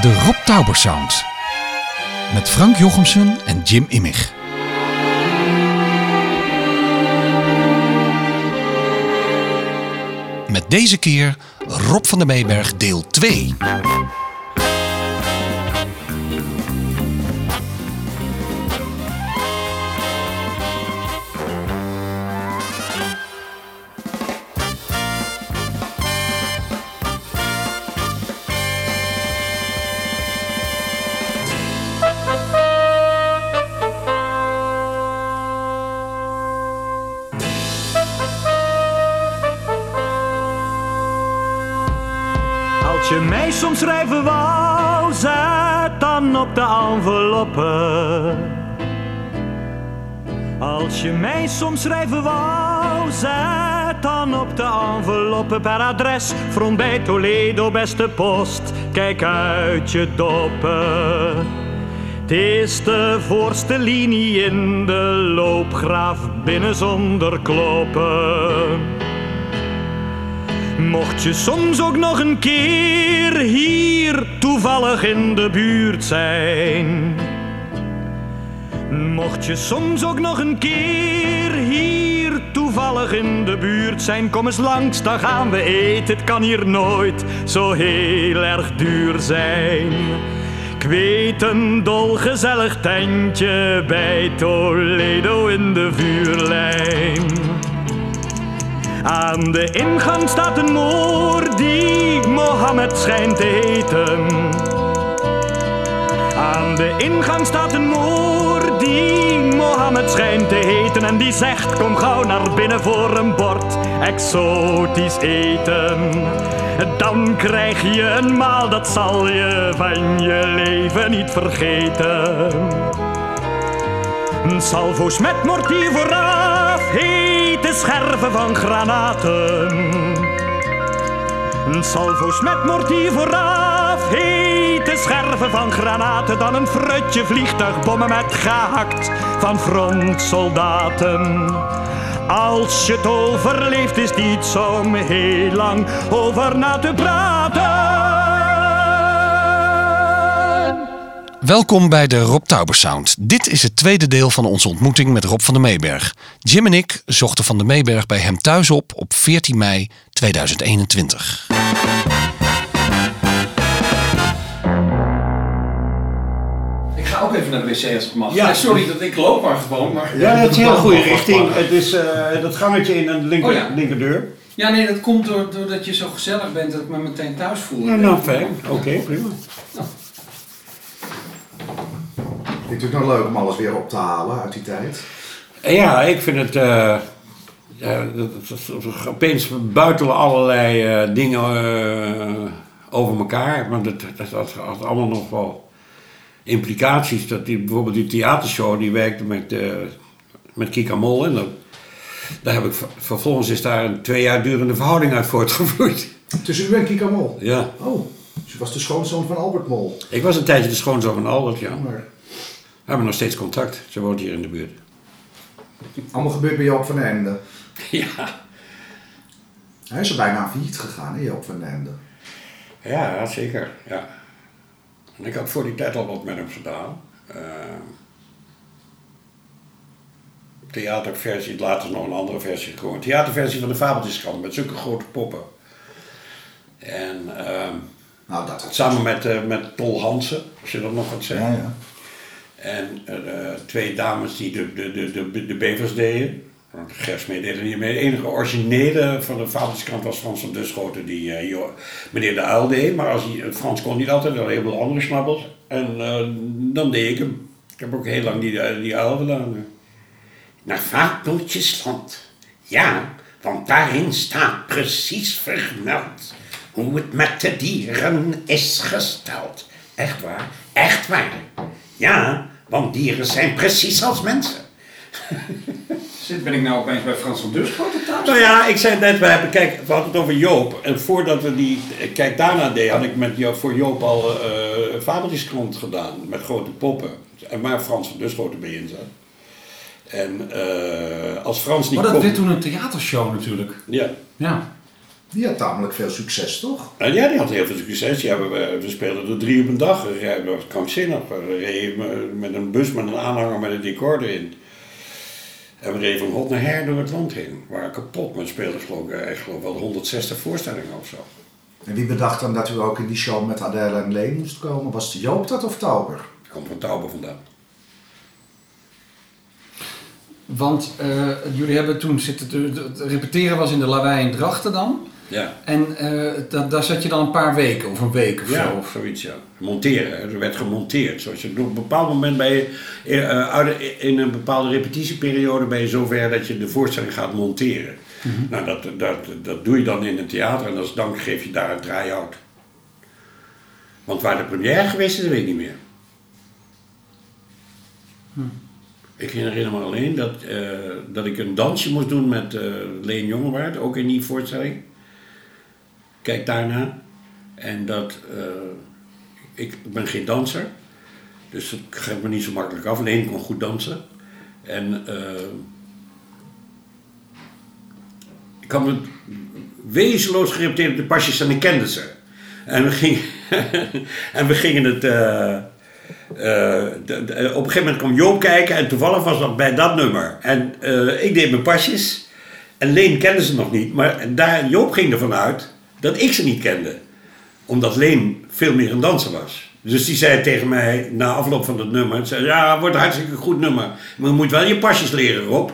De Rob Tauber Sound. Met Frank Jochemsen en Jim Immig. Met deze keer Rob van der Meeberg deel 2. Je mij soms schrijven wou, zet dan op de enveloppe per adres. Front bij Toledo, beste post, kijk uit je doppen. Het is de voorste linie in de loopgraaf binnen zonder kloppen. Mocht je soms ook nog een keer hier toevallig in de buurt zijn. Mocht je soms ook nog een keer hier toevallig in de buurt zijn, kom eens langs, dan gaan we eten. Het kan hier nooit zo heel erg duur zijn. Ik weet een dolgezellig tentje bij Toledo in de vuurlijn. Aan de ingang staat een moor die Mohammed schijnt te heten. Aan de ingang staat een moor die Mohammed schijnt te heten. En die zegt: Kom gauw naar binnen voor een bord exotisch eten. Dan krijg je een maal, dat zal je van je leven niet vergeten. Salvo's met mortier vooraf, hete scherven van granaten. Salvo's met mortier vooraf, hete scherven van granaten. Dan een frutje vliegtuigbommen met gehakt van frontsoldaten. Als je het overleeft is iets om heel lang over na te praten. Welkom bij de Rob Tauber Sound. Dit is het tweede deel van onze ontmoeting met Rob van der Meeberg. Jim en ik zochten van der Meeberg bij hem thuis op op 14 mei 2021. Ga ook even naar de wc als het mag. Ja. Sorry dat ik loop maar gewoon. Maar Ja, dat is een hele goede richting. Het is eh, dat gangetje in een linker, Oh ja. linkerdeur. Ja, nee, dat komt door, doordat je zo gezellig bent dat ik me meteen thuis voel. Nou, nou fijn. Oké, prima. Vindt u het nou leuk om alles weer op te halen uit die tijd? En ja, ik vind het... eh, ja, dat, dat- dat- opeens buitelen allerlei eh, dingen eh, over elkaar. Maar dat, dat, dat had allemaal nog wel implicaties. Dat die, bijvoorbeeld die theatershow, die werkte met, eh met Kika Mol. En daar heb ik, ver- vervolgens is daar een twee jaar durende verhouding uit voortgevloeid. Tussen u en Kika Mol? Ja. Oh, dus u was de schoonzoon van Albert Mol. Ik was een tijdje de schoonzoon van Albert, ja. Maar We hebben nog steeds contact. Ze woont hier in de buurt. allemaal gebeurd bij Joop van Ende. Ja. Hij is er bijna failliet gegaan, hè, Joop van Ende. Ja, zeker. Ja. En ik had voor die tijd al wat met hem gedaan. Eh, theaterversie, later nog een andere versie gekomen. Theaterversie van de Fabeltjeskrant met zulke grote poppen. En ehm, Nou, dat samen met, eh, met Tol Hansen, als je dat nog wat zegt. Ja, ja. En eh, twee dames die de, de, de, de, de bevers deden. Want Gers mee deed. De enige originele van de Fabeltjeskrant was Frans van Duschoten die eh, meneer de Uil deed. Maar als hij, Frans kon niet altijd, waren heel veel andere snappels. En eh, dan deed ik hem. Ik heb ook heel lang die, eh, die Uil gedaan. Naar Fabeltjesland. Ja, want daarin staat precies vermeld hoe het met de dieren is gesteld. Echt waar? Echt waar. Ja, want dieren zijn precies als mensen. Zit, ben ik nou opeens bij Frans van Duschoten thuis? Nou ja, ik zei net, we, hebben, kijk, we hadden het over Joop. En voordat we die, kijk daarna deden, had ik met Joop, voor Joop al eh een fabeltjeskrant gedaan. Met grote poppen. En waar Frans van Duschoten bij in zat. En eh, als Frans niet Maar dat kon- werd toen een theatershow natuurlijk. Ja. Ja. Die had tamelijk veel succes, toch? En ja, die had heel veel succes. Ja, we, we- we speelden er drie op een dag. Dat was krankzinnig. We reden met een bus met een aanhanger met een decor erin. En we reden van hot naar her door het land heen. We waren kapot. Maar we speelden geloof ik, ik geloof wel 160 voorstellingen of zo. En wie bedacht dan dat u ook in die show met Adele en Leen moest komen? Was het Joop dat of Tauber? Ik kom van Tauber vandaan. Want eh, jullie hebben toen zitten... te- Het repeteren was in de Lawaai in Drachten dan. Ja. En eh, da- daar zat je dan een paar weken of een week of Ja, zo. of zoiets, ja. Monteren, er werd gemonteerd. Zoals je, op een bepaald moment ben je eh, eh, in een bepaalde repetitieperiode ben je zover dat je de voorstelling gaat monteren. Nou, dat, dat, dat doe je dan in een theater en als dank geef je daar een try-out. Want waar de première geweest is, dat weet ik niet meer. Ik herinner me alleen dat, dat ik een dansje moest doen met eh Leen Jongewaard, ook in die voorstelling. Kijk daarna. En dat, eh, ik ben geen danser, dus dat gaat me niet zo makkelijk af. Leen kon goed dansen. En eh, ik had me wezenloos gerepeteerd op de pasjes en ik kende ze. En we gingen, en we gingen het... eh, op een gegeven moment kwam Joop kijken en toevallig was dat bij dat nummer. En ik deed mijn pasjes en Leen kende ze nog niet. Maar daar, Joop ging ervan uit dat ik ze niet kende. Omdat Leen veel meer een danser was. Dus die zei tegen mij na afloop van het nummer: zei, Ja, het wordt een hartstikke goed nummer. Maar je moet wel je pasjes leren, Rob.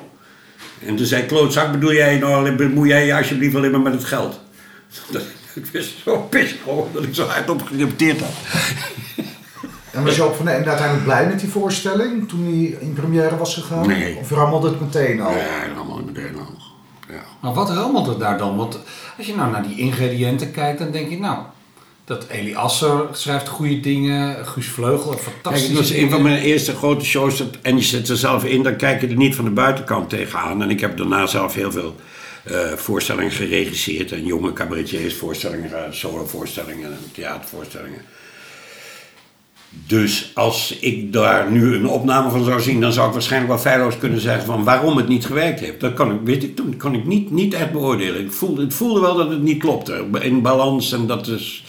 En toen zei Klootzak, bedoel jij nou, bemoei jij je alsjeblieft alleen maar met het geld? Dat, ik was zo pissig dat ik zo hard op gerepeteerd had. En was Joop van den Ende uiteindelijk blij met die voorstelling toen hij in première was gegaan? Nee. Of rammelde het meteen al? Ja, allemaal meteen al. Ja. Maar wat rammelt er daar dan? Want als je nou naar die ingrediënten kijkt, dan denk je, nou, dat Eli Asser schrijft goede dingen, Guus Vleugel, Kijk, fantastisch. dat is een van mijn eerste grote shows. dat- En je zet er zelf in, dan kijk je er niet van de buitenkant tegenaan. En ik heb daarna zelf heel veel eh, voorstellingen geregisseerd. En jonge cabaretiers, voorstellingen, eh, solovoorstellingen en theatervoorstellingen. Dus als ik daar nu een opname van zou zien, dan zou ik waarschijnlijk wel feilloos kunnen zeggen van waarom het niet gewerkt heeft. Dat kan ik, weet ik, niet, niet echt beoordelen. Ik voelde, het voelde wel dat het niet klopte. In balans en dat is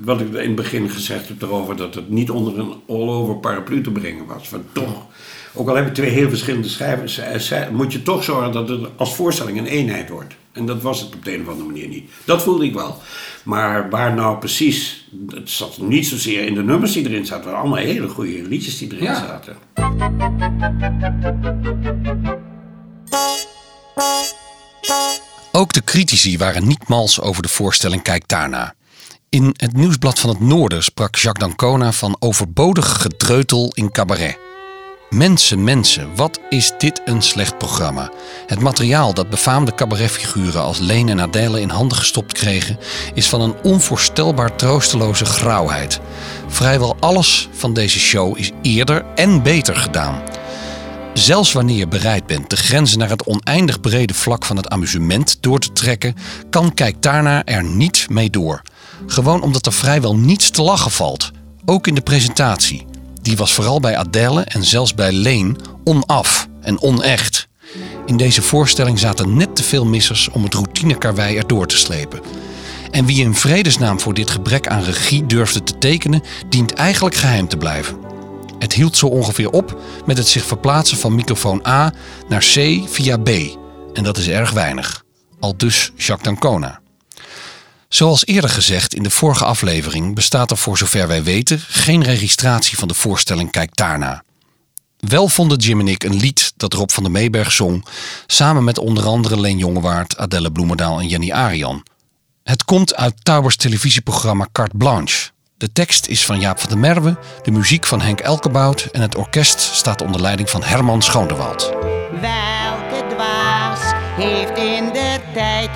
wat ik in het begin gezegd heb erover, dat het niet onder een all-over paraplu te brengen was. Van toch, ook al heb je twee heel verschillende schrijvers, eh, zij- moet je toch zorgen dat het als voorstelling een eenheid wordt. En dat was het op de een of andere manier niet. Dat voelde ik wel. Maar waar nou precies, het zat niet zozeer in de nummers die erin zaten, maar allemaal hele goede liedjes die erin Ja. zaten. Ook de critici waren niet mals over de voorstelling Kijk daarna. In het Nieuwsblad van het Noorden sprak Jacques d'Ancona van overbodig gedreutel in cabaret. Mensen, mensen, wat is dit een slecht programma. Het materiaal dat befaamde cabaretfiguren als Leen en Adele in handen gestopt kregen... is van een onvoorstelbaar troosteloze grauwheid. Vrijwel alles van deze show is eerder en beter gedaan. Zelfs wanneer je bereid bent de grenzen naar het oneindig brede vlak van het amusement door te trekken, kan Kijk daarna er niet mee door. Gewoon omdat er vrijwel niets te lachen valt. Ook in de presentatie. Die was vooral bij Adele en zelfs bij Leen onaf en onecht. In deze voorstelling zaten net te veel missers om het routinekarwei erdoor te slepen. En wie in vredesnaam voor dit gebrek aan regie durfde te tekenen, dient eigenlijk geheim te blijven. Het hield zo ongeveer op met het zich verplaatsen van microfoon A naar C via B. En dat is erg weinig. Al dus Jacques d'Ancona. Zoals eerder gezegd in de vorige aflevering bestaat er voor zover wij weten geen registratie van de voorstelling Kijk daarna. Wel vonden Jim en ik een lied dat Rob van der Meeberg zong, samen met onder andere Leen Jongewaard, Adelle Bloemendaal en Jenny Arian. Het komt uit Taubers televisieprogramma Carte Blanche. De tekst is van Jaap van der Merwe, de muziek van Henk Elkebout en het orkest staat onder leiding van Herman Schoonderwald. Welke dwaas heeft in de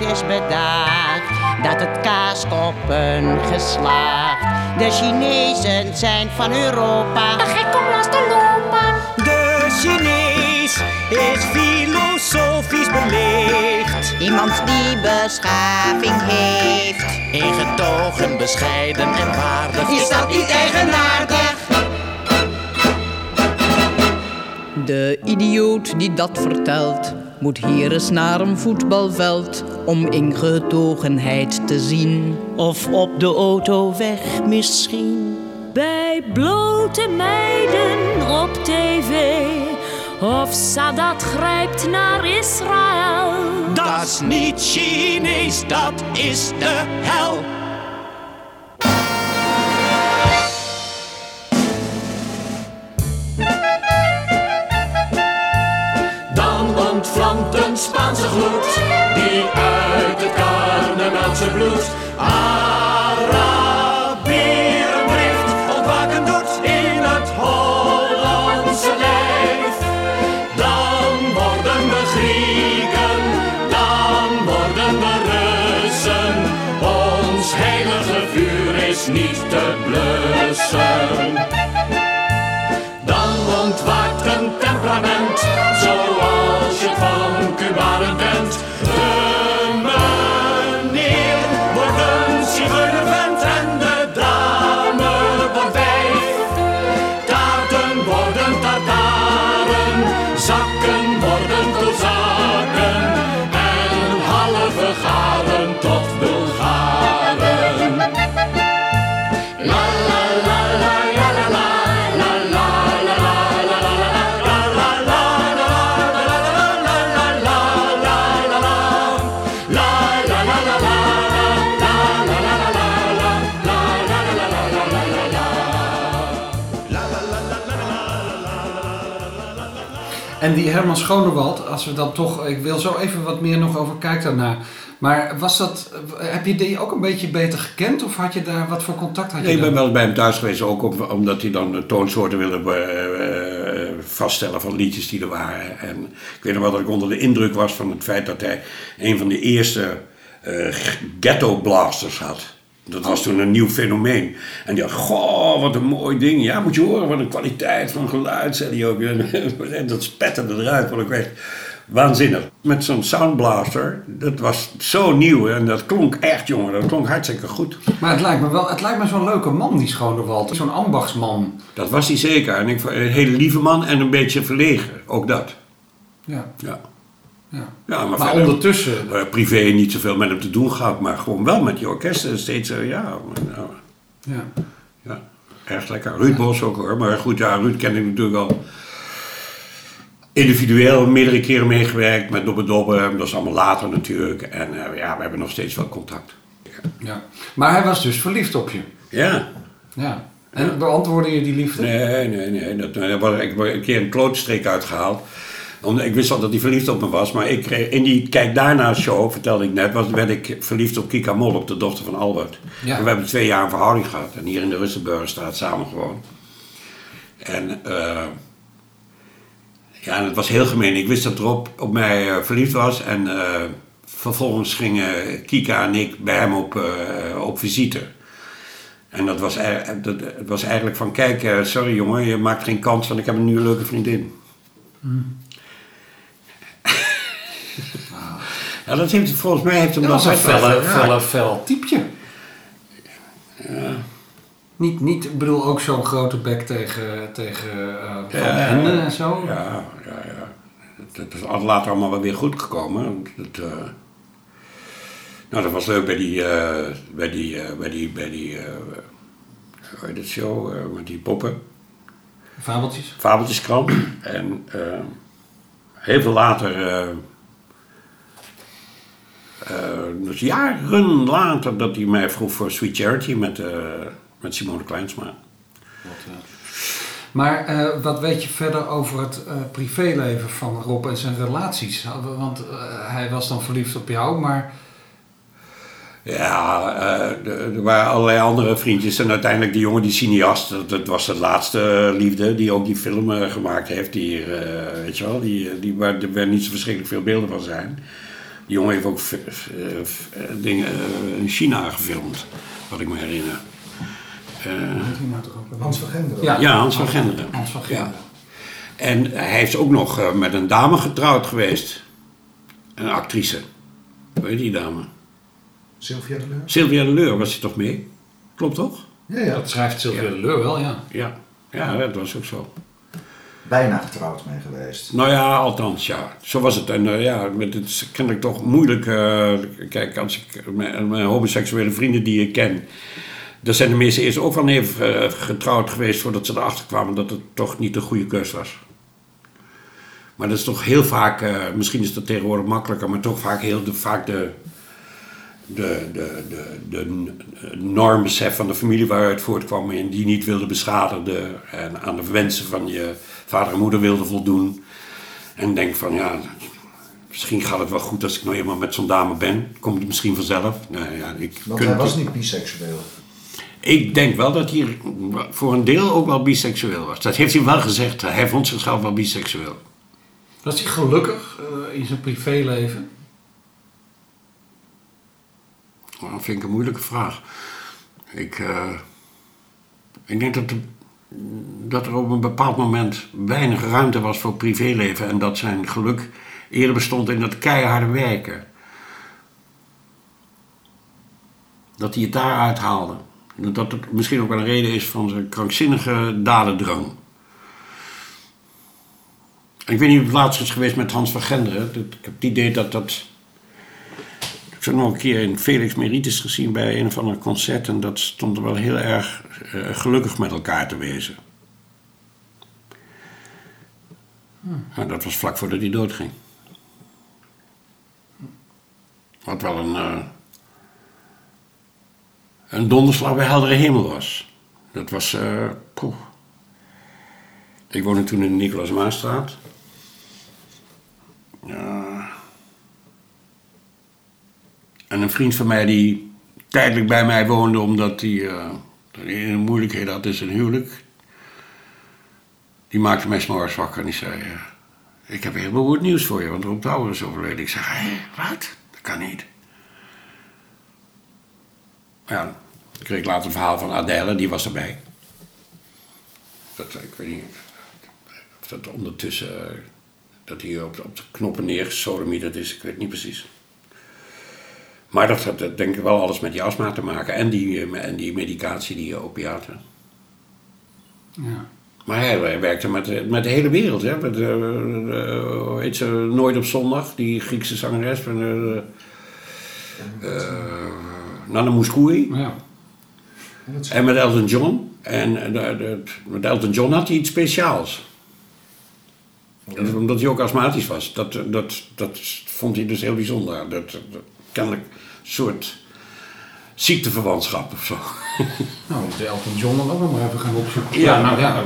is bedacht dat het kaaskoppen geslaagd. De Chinezen zijn van Europa. Gek om los te lopen. De Chinees is filosofisch beleefd. Iemand die beschaving heeft. Ingetogen, bescheiden en waardig. Is dat niet eigenaardig? De idioot die dat vertelt, moet hier eens naar een voetbalveld om ingetogenheid te zien. Of op de autoweg misschien. Bij blote meiden op tv. Of Sadat grijpt naar Israël. Dat is niet Chinees, dat is de hel. Spaanse gloed die uit het Karnemelse bloed En die Herman Schonewald, als we dan toch, ik wil zo even wat meer nog over kijken daarna. Maar was dat, heb je die ook een beetje beter gekend of had je daar, wat voor contact had je Nee, ik ben wel bij hem thuis geweest, ook omdat hij dan de toonsoorten wilde eh, eh, vaststellen van liedjes die er waren. En ik weet nog wel dat ik onder de indruk was van het feit dat hij een van de eerste eh, ghetto blasters had. Dat was toen een nieuw fenomeen. En die dacht, goh, wat een mooi ding. Ja, moet je horen, wat een kwaliteit van geluid, zei hij ook. En dat spetterde eruit, wat ik weet. Waanzinnig. Met zo'n soundblaster, dat was zo nieuw en dat klonk echt, jongen. Dat klonk hartstikke goed. Maar het lijkt me wel, het lijkt me zo'n leuke man, die Schonewald. Zo'n ambachtsman. Dat was hij zeker. En ik, vond- een hele lieve man en een beetje verlegen. Ook dat. Ja. Ja. ja. Ja, maar, Maar verder, ondertussen, privé niet zoveel met hem te doen gehad, maar gewoon wel met die orkesten. Steeds, eh, ja, nou, ja. ja, erg lekker. Ruud Bos ook hoor. Maar goed, ja, Ruud ken ik natuurlijk al individueel meerdere keren meegewerkt met Dobbe Dobbe. Dat is allemaal later natuurlijk. En eh, ja, we hebben nog steeds wel contact. ja. Maar hij was dus verliefd op je. Ja. Ja. En beantwoordde je die liefde? Nee, nee, nee. Dat, was ik een keer een klootstreek uitgehaald. Omdat, ik wist al dat hij verliefd op me was. Maar ik kreeg, in die Kijk Daarna show, vertelde ik net, was, werd ik verliefd op Kika Mol, op de dochter van Albert. Ja. En we hebben twee jaar een verhouding gehad. En hier in de Rustenburgerstraat samen gewoond. En eh, ja, en het was heel gemeen. Ik wist dat Rob op mij eh, verliefd was. En eh, vervolgens gingen Kika en ik bij hem op, eh, op visite. En dat was, dat, was eigenlijk van, kijk, eh, sorry jongen, je maakt geen kans, want ik heb een nieuwe leuke vriendin. Ja, dat heeft, volgens mij heeft hem Dat een felle, felle, fel typje. Niet, niet, ik bedoel ook zo'n grote bek tegen, tegen eh Van Ja. Ende en zo. Ja, ja, ja. Dat is al- later allemaal wel weer goed gekomen. Dat, eh, nou, dat was leuk bij die, eh, bij die, bij die, bij die, eh, hoe heet het show, eh, met die poppen. Fabeltjes. Fabeltjeskrant. En heel veel later, eh, dus jaren later, dat hij mij vroeg voor Sweet Charity met, eh, met Simone Kleinsma. Maar eh, wat weet je verder over het privéleven van Rob en zijn relaties? Want hij was dan verliefd op jou, maar Ja, er waren allerlei andere vriendjes. En uiteindelijk die jongen, die cineast, dat, dat was de laatste liefde die ook die film gemaakt heeft. Die, weet je wel, die, die, waar er niet zo verschrikkelijk veel beelden van zijn. Die jongen heeft ook eh, eh, dingen eh, in China gefilmd, wat ik me herinner. Eh, Hans van Genderen. Ja. ja, Hans van Genderen. Hans van Genderen. En hij is ook nog met een dame getrouwd geweest. Een actrice. Hoe heet die dame? Sylvia de Leur. Sylvia de Leur was hij toch mee? Klopt toch? Ja, ja. dat schrijft Sylvia de Leur wel, ja. Ja, ja dat was ook zo. Bijna getrouwd mee geweest. Nou ja, althans, ja. Zo was het. En eh, ja, met het is kennelijk toch moeilijk. eh, kijk, als ik mijn, homoseksuele vrienden die ik ken. Daar zijn de meeste eerst ook wel even eh, getrouwd geweest voordat ze erachter kwamen dat het toch niet de goede keus was. Maar dat is toch heel vaak, misschien is dat tegenwoordig makkelijker, maar toch vaak heel de, vaak de, de, de, de, de normbesef van de familie waaruit voortkwam en die niet wilde beschadigen en aan de wensen van je vader en moeder wilde voldoen. En denk van ja, misschien gaat het wel goed als ik nou eenmaal met zo'n dame ben. Komt het misschien vanzelf. Nou, ja, ik Want hij was niet biseksueel. Ik denk wel dat hij voor een deel ook wel biseksueel was. Dat heeft hij wel gezegd. Hij vond zichzelf wel biseksueel. Was hij gelukkig eh, in zijn privéleven? Nou, Dat vind ik een moeilijke vraag. Ik, eh, ik denk dat, er- dat er op een bepaald moment weinig ruimte was voor privéleven. En dat zijn geluk eerder bestond in dat keiharde werken. Dat hij het daaruit haalde. Dat het misschien ook wel een reden is van zijn krankzinnige dadendrang. En ik weet niet of het laatst is geweest met Hans van Genderen. Ik heb het idee dat dat... Ik heb nog een keer in Felix Meritis gezien bij een of ander concert. En dat stond er wel heel erg eh, gelukkig met elkaar te wezen. En dat was vlak voordat hij doodging. Wat wel een, eh, een donderslag bij heldere hemel was. Dat was. eh poeh. Ik woonde toen in de Nicolaas Maasstraat. Ja. En een vriend van mij die tijdelijk bij mij woonde omdat hij een moeilijkheden had in zijn huwelijk. Die maakte mij s'morgens wakker en die zei... eh, ik heb heel goed nieuws voor je, want Rob Douwer is overleden. Ik zeg, hé, wat? Dat kan niet. Ja, ik kreeg later een verhaal van Adèle, die was erbij. Dat, ik weet niet of dat ondertussen... eh, dat hij op, op de knoppen neergesodemieterd is, ik weet niet precies. Maar dat had eh, denk ik wel alles met die astma te maken. En die, eh, en die medicatie, die eh, opiaten. Ja. Maar hij, hij werkte met, de- met de hele wereld. Hè? Met, eh, eh, hoe heet ze, Nooit op zondag, die Griekse zangeres. Van, eh eh, Nana Mouskouri. Ja. En met Elton John. En eh, de- de- met Elton John had hij iets speciaals. Omdat hij ook astmatisch was. Dat, eh, dat, dat vond hij dus heel bijzonder. Dat, dat, kennelijk een soort ziekteverwantschap of zo. Nou, moet Elton John dan ook nog maar even gaan opzoeken. Ja. nou ja.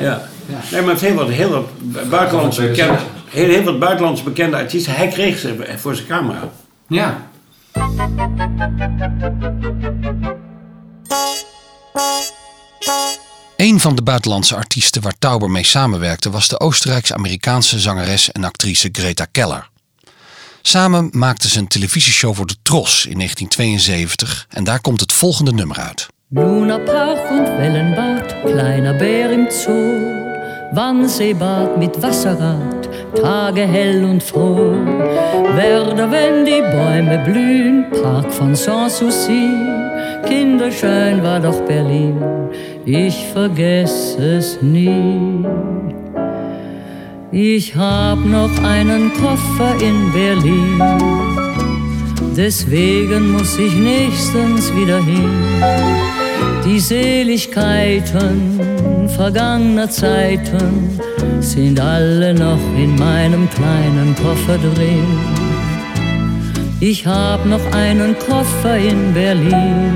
Ja. Nee, maar heel wat, heel wat buitenlandse bekende, heel, heel wat buitenlandse bekende artiesten. Hij kreeg ze voor zijn camera. Ja. Een van de buitenlandse artiesten waar Tauber mee samenwerkte was de Oostenrijks-Amerikaanse zangeres en actrice Greta Keller. Samen maakten ze een televisieshow voor de Tros in 1972 en daar komt het volgende nummer uit. Luna Park und Wellenbad, kleiner Bär im Zoo, Wannseebad mit Wasserrad, Tage hell und froh. Werder, wenn die Bäume blühen, Park von Sanssouci, kinderschön war doch Berlin, ich vergess es nie. Ich hab noch einen Koffer in Berlin, deswegen muss ich nächstens wieder hin. Die Seligkeiten vergangener Zeiten sind alle noch in meinem kleinen Koffer drin. Ich hab noch einen Koffer in Berlin,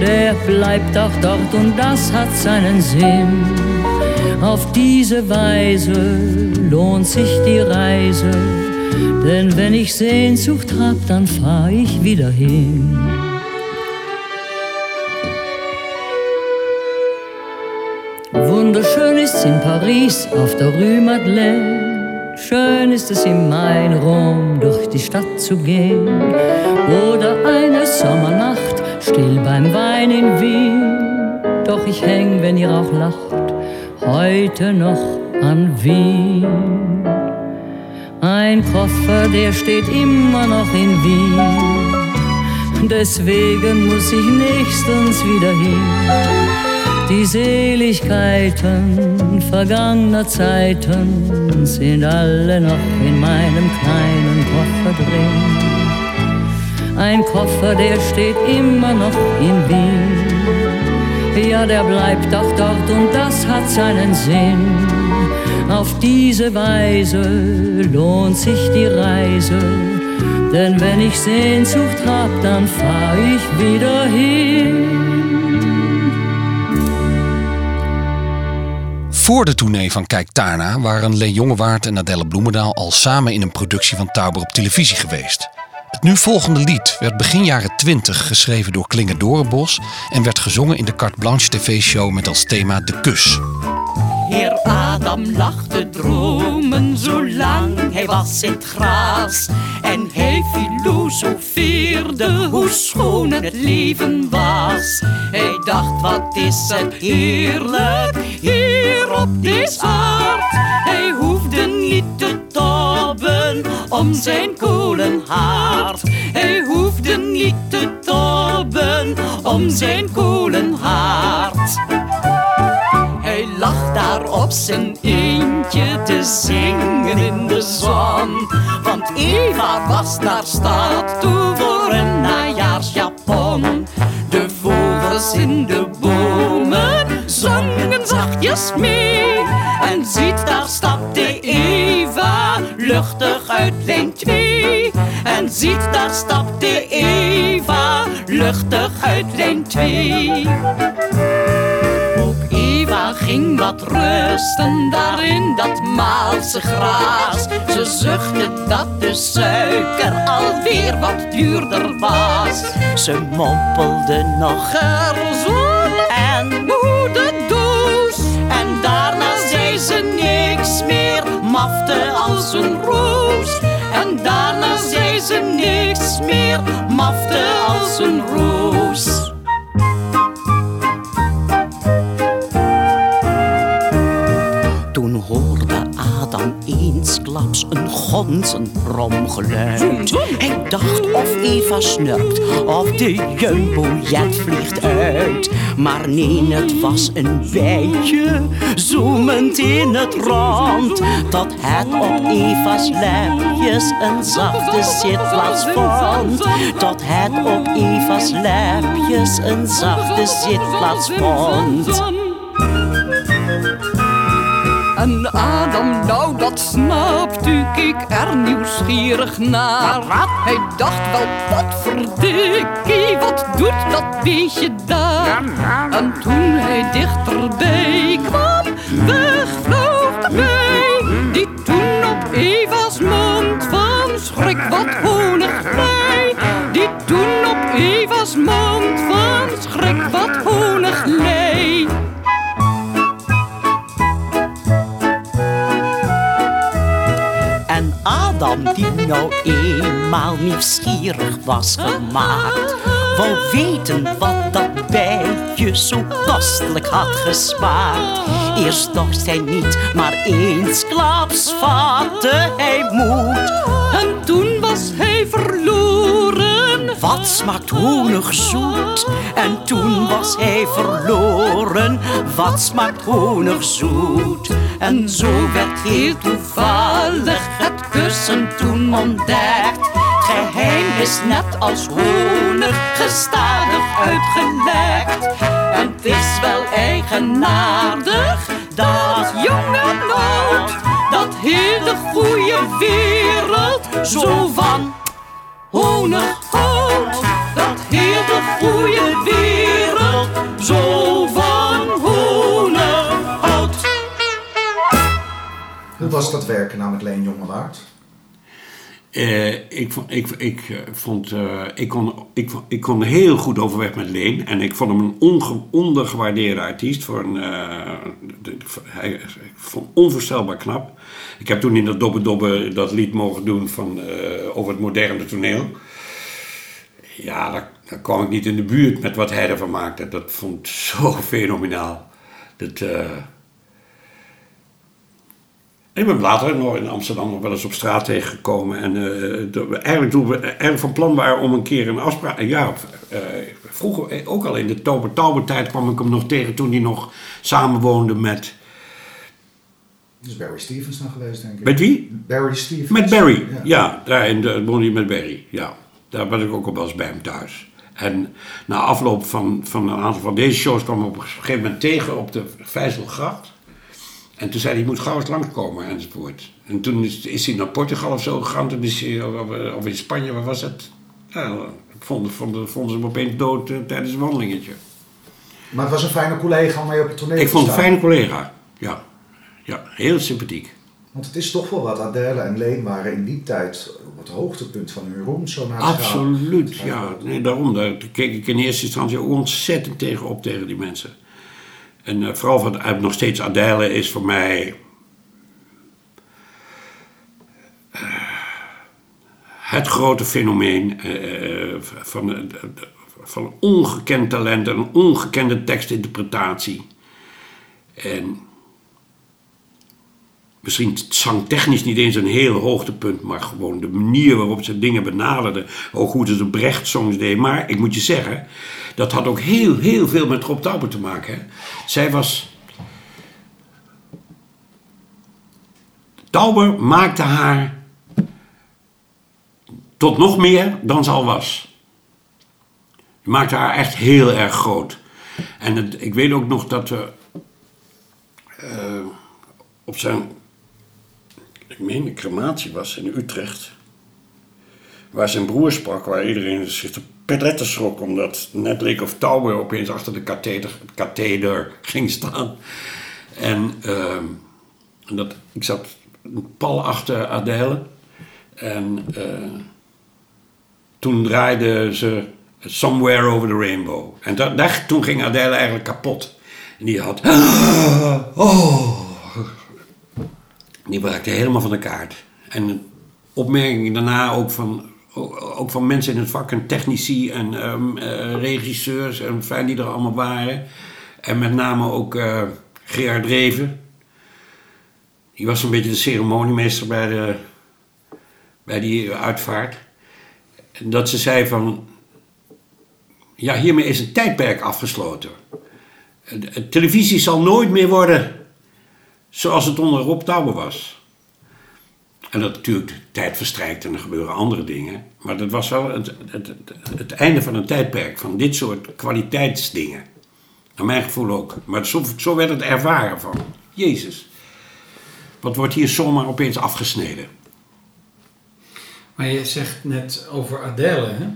der bleibt auch dort und das hat seinen Sinn. Auf diese Weise lohnt sich die Reise, denn wenn ich Sehnsucht hab, dann fahr ich wieder hin. Wunderschön ist's in Paris auf der Rue Madeleine. Schön ist es im Mai in Rom durch die Stadt zu gehen. Oder eine Sommernacht still beim Wein in Wien. Doch ich häng, wenn ihr auch lacht, heute noch an Wien. Ein Koffer, der steht immer noch in Wien. Deswegen muss ich nächstens wieder hin. Die Seligkeiten vergangener Zeiten sind alle noch in meinem kleinen Koffer drin. Ein Koffer, der steht immer noch in Wien. Ja, der bleibt auch dort und das hat seinen Sinn. Auf diese Weise lohnt sich die Reise. Denn wenn ich Sehnsucht hab, dann fahr ich wieder hin. Voor de tournee van Kijk Daarna waren Leen Jongewaard en Adelle Bloemendaal al samen in een productie van Tauber op televisie geweest. Het nu volgende lied werd begin jaren 20 geschreven door Klinger Dorenbos en werd gezongen in de Carte Blanche TV-show met als thema De Kus. Heer Adam lag te dromen zolang hij was in het gras. En hij filosofeerde hoe schoon het leven was. Hij dacht, wat is het heerlijk hier op deze aard. Hij hoefde niet te tobben om zijn kolenhaard. Hij hoefde niet te tobben om zijn kolenhaard. Op zijn eentje te zingen in de zon. Want Eva was naar stad toe voor een najaarsjapon. De vogels in de bomen zongen zachtjes mee. En ziet, daar stapte Eva luchtig uit lijn 2. En ziet, daar stapte Eva luchtig uit lijn 2. Ging wat rusten daar in dat Maalse gras. Ze zuchtte dat de suiker alweer wat duurder was. Ze mompelde nog gerzoen en moederdoes. En daarna zei ze niks meer, mafte als een roos. En daarna zei ze niks meer, mafte als een roos. Eensklaps een gonzenbromgeluid. Hij dacht of Eva snurkt of de jumbojet vliegt uit. Maar nee, het was een bijtje, zoemend in het rond. Tot het op Eva's lepjes een zachte zitplaats vond. Tot het op Eva's lepjes een zachte zitplaats vond. En Adam, nou dat snapt u, keek er nieuwsgierig naar. Hij dacht wel, wat verdikkie, wat doet dat beestje daar? En toen hij dichterbij kwam, wegvloog de bij. Die toen op Eva's mond van schrik wat honig lei. Die toen op Eva's mond van schrik wat honig lei. Adam, die nou eenmaal nieuwsgierig was gemaakt, wou weten wat dat bijtje zo kostelijk had gesmaakt. Eerst dorst hij niet, maar eensklaps vatte hij moed. En toen was hij verloren. Wat smaakt honig zoet? En toen was hij verloren. Wat smaakt honig zoet? En zo werd heel toevallig het kussen toen ontdekt. Het geheim is net als honig gestadig uitgelekt. En het is wel eigenaardig dat jong en oud, dat heel de goede wereld zo van honig houdt. Dat heel de goede wereld zo Hoe was dat werken met Leen Jongewaard? Eh, ik, ik, ik, eh, vond, eh, ik, kon, ik, ik kon heel goed overweg met Leen. En ik vond hem een onge, ondergewaardeerde artiest. Voor een, eh, hij, ik vond onvoorstelbaar knap. Ik heb toen in dat Dobbe Dobbe dat lied mogen doen van, eh, over het moderne toneel. Ja, daar, kwam ik niet in de buurt met wat hij ervan maakte. Dat vond ik zo fenomenaal. Dat, eh, Ik ben later nog in Amsterdam nog wel eens op straat tegengekomen. En de- eigenlijk toen we eigenlijk van plan waren om een keer een afspraak... Ja, eh, vroeger, eh, ook al in de Tober Tauber tijd kwam ik hem nog tegen toen hij nog samenwoonde met... Dat is Barry Stevens dan geweest, denk ik. Met wie? Barry Stevens. Met Barry, Ja. ja. daar in de, woonde hij met Barry, ja. Daar ben ik ook al wel eens bij hem thuis. En na afloop van, van een aantal van deze shows kwam ik op een gegeven moment tegen op de Vijzelgracht. En toen zei hij, je moet gauw eens langskomen enzovoort. En toen is, is hij naar Portugal of zo gegaan. Toen is hij, of, of in Spanje, waar was het? Ja, vonden, vonden, vonden ze hem opeens dood eh, tijdens een wandelingetje. Maar het was een fijne collega om mee op het toneel Ik te vond een fijne collega, ja. Ja, heel sympathiek. Want het is toch wel wat Adele en Leen waren in die tijd op het hoogtepunt van hun roem. Zo naar. Absoluut, ja. Nee, daarom daar keek ik in eerste instantie ontzettend tegen op tegen die mensen. En eh, vooral van, eh, nog steeds Adele is voor mij... eh, het grote fenomeen van, van ongekend talent en ongekende tekstinterpretatie. En misschien zangtechnisch niet eens een heel hoogtepunt, maar gewoon de manier waarop ze dingen benaderden. Ook hoe ze de Brecht-songs deed. Maar ik moet je zeggen, dat had ook heel, heel veel met Rob Tauber te maken. Hè. Zij was. Tauber maakte haar tot nog meer dan ze al was. Die maakte haar echt heel erg groot. En ik weet ook nog dat we eh, op zijn ik meen de crematie was in Utrecht. Waar zijn broer sprak, waar iedereen zich te peletten schrok. Omdat net leek of Tauber opeens achter de katheder, katheder ging staan. En ehm, dat, ik zat pal achter Adele. En eh, toen draaide ze Somewhere Over the Rainbow. En da- daar, toen ging Adele eigenlijk kapot. En die had... Oh, die raakte helemaal van de kaart. En opmerkingen daarna ook van, ook van mensen in het vak en technici en ehm, eh, regisseurs en fijn die er allemaal waren. En met name ook eh, Gerard Reven. Die was een beetje de ceremoniemeester bij, de, bij die uitvaart. Dat ze zei van, ja hiermee is een tijdperk afgesloten. Televisie zal nooit meer worden zoals het onder Rob was. En dat natuurlijk, tijd verstrijkt en er gebeuren andere dingen. Maar dat was wel het, het, het, het einde van een tijdperk van dit soort kwaliteitsdingen. Naar mijn gevoel ook. Maar zo, zo werd het ervaren van, Jezus. Wat wordt hier zomaar opeens afgesneden? Maar je zegt net over Adele, hè?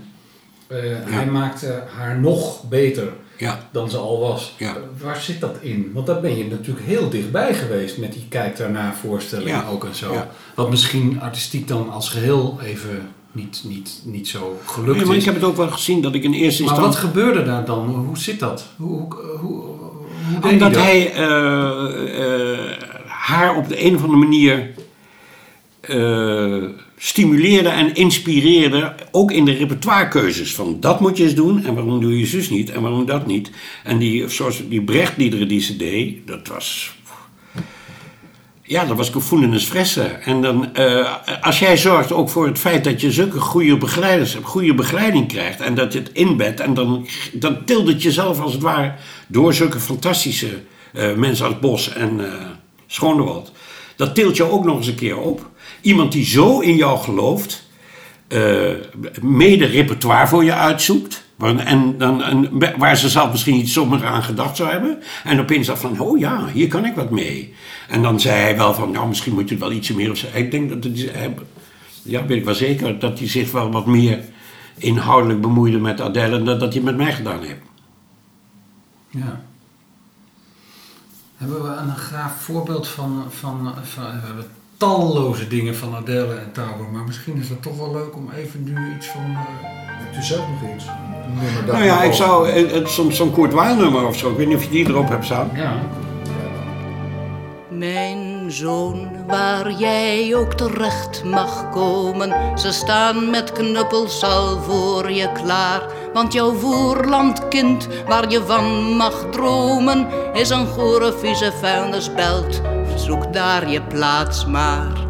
Eh, Hij maakte haar nog beter Ja. dan ze al was. Ja. Waar zit dat in? Want daar ben je natuurlijk heel dichtbij geweest met die kijk daarna voorstelling Ja. ook en zo. Wat misschien artistiek dan als geheel even niet, niet, niet zo gelukt Nee, maar is. ik heb het ook wel gezien dat ik in eerste Maar instantie... wat gebeurde daar dan? Hoe zit dat? Hoe, hoe, hoe, Omdat dat? hij eh, eh, haar op de een of andere manier eh, stimuleerde en inspireerde, ook in de repertoirekeuzes. Van dat moet je eens doen en waarom doe je zus niet en waarom dat niet. En die, zoals die Brechtliederen die ze deed, dat was... Ja, dat was gevoelens fressen. En dan, eh, als jij zorgt ook voor het feit dat je zulke goede begeleiders hebt, goede begeleiding krijgt en dat je het inbedt en dan, dan het jezelf als het ware door zulke fantastische eh, mensen als Bos en Schoonewald. Dat tilt je ook nog eens een keer op. Iemand die zo in jou gelooft, eh, mede repertoire voor je uitzoekt. En, dan, waar ze zelf misschien niet zomaar aan gedacht zou hebben. En opeens dacht van, oh ja, hier kan ik wat mee. En dan zei hij wel van, nou misschien moet je het wel ietsje meer... Of zo. Ik denk dat hij- ja, weet ik wel zeker, dat hij zich wel wat meer inhoudelijk bemoeide met Adele... dan dat hij met mij gedaan heeft. Ja. Hebben we een graaf voorbeeld van, van, van hebben talloze dingen van Adele en Tauber, maar misschien is het toch wel leuk om even nu iets van... eh, Hebt u zelf nog iets? Nou ja, ik zou eh, eh, soms zo'n Kurt Weill nummer of zo, ik weet niet of je die erop hebt staan. ja. Mijn zoon, waar jij ook terecht mag komen, ze staan met knuppels al voor je klaar. Want jouw voorlandkind, waar je van mag dromen, is een gore vieze vuilnisbelt. Zoek daar je plaats maar.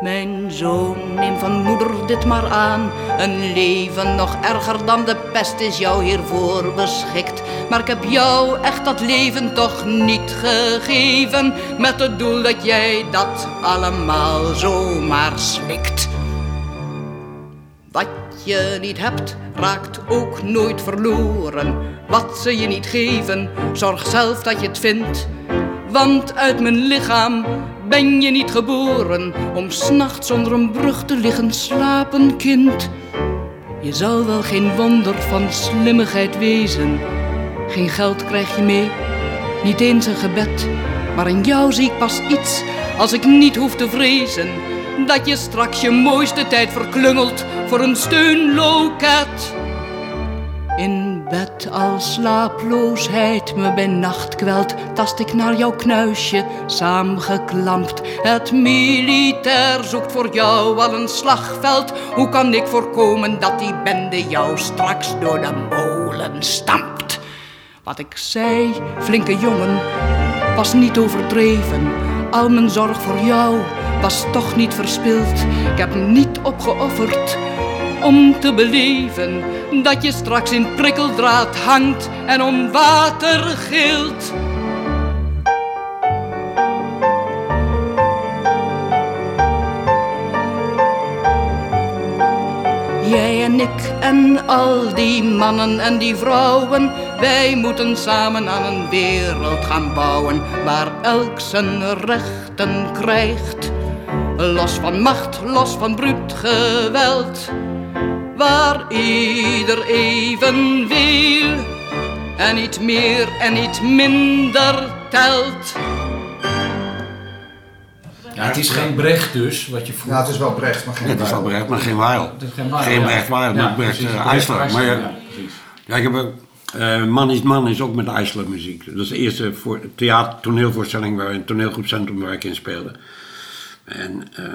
Mijn zoon, neem van moeder dit maar aan. Een leven nog erger dan de pest is jou hiervoor beschikt. Maar ik heb jou echt dat leven toch niet gegeven. Met het doel dat jij dat allemaal zomaar slikt. Wat je niet hebt, raakt ook nooit verloren. Wat ze je niet geven, zorg zelf dat je het vindt. Want uit mijn lichaam ben je niet geboren om s'nachts onder een brug te liggen slapen, kind. Je zal wel geen wonder van slimmigheid wezen. Geen geld krijg je mee, niet eens een gebed. Maar in jou zie ik pas iets als ik niet hoef te vrezen. Dat je straks je mooiste tijd verklungelt voor een steunloket. In bed als slaaploosheid me bij nacht kwelt, tast ik naar jouw knuisje, saamgeklampt. Het militair zoekt voor jou al een slagveld. Hoe kan ik voorkomen dat die bende jou straks door de molen stampt? Wat ik zei, flinke jongen, was niet overdreven. Al mijn zorg voor jou was toch niet verspild. Ik heb niet opgeofferd om te beleven dat je straks in prikkeldraad hangt en om water gilt. Jij en ik en al die mannen en die vrouwen, wij moeten samen aan een wereld gaan bouwen waar elk zijn rechten krijgt. Los van macht, los van bruut geweld, waar ieder even veel en niet meer en niet minder telt. Ja, het is geen Brecht dus, wat je voelt. Ja, het is wel Brecht, maar geen Het is wel. Brecht, maar geen Weil. Het is geen Weil. Brecht Weil, maar Brecht Brecht IJsler. Maar ja, ja, precies. ja, ik heb eh, Man is Man is ook met IJsler muziek. Dat is de eerste voor, theater, toneelvoorstelling waar een toneelgroepcentrum waar ik in speelde. En eh,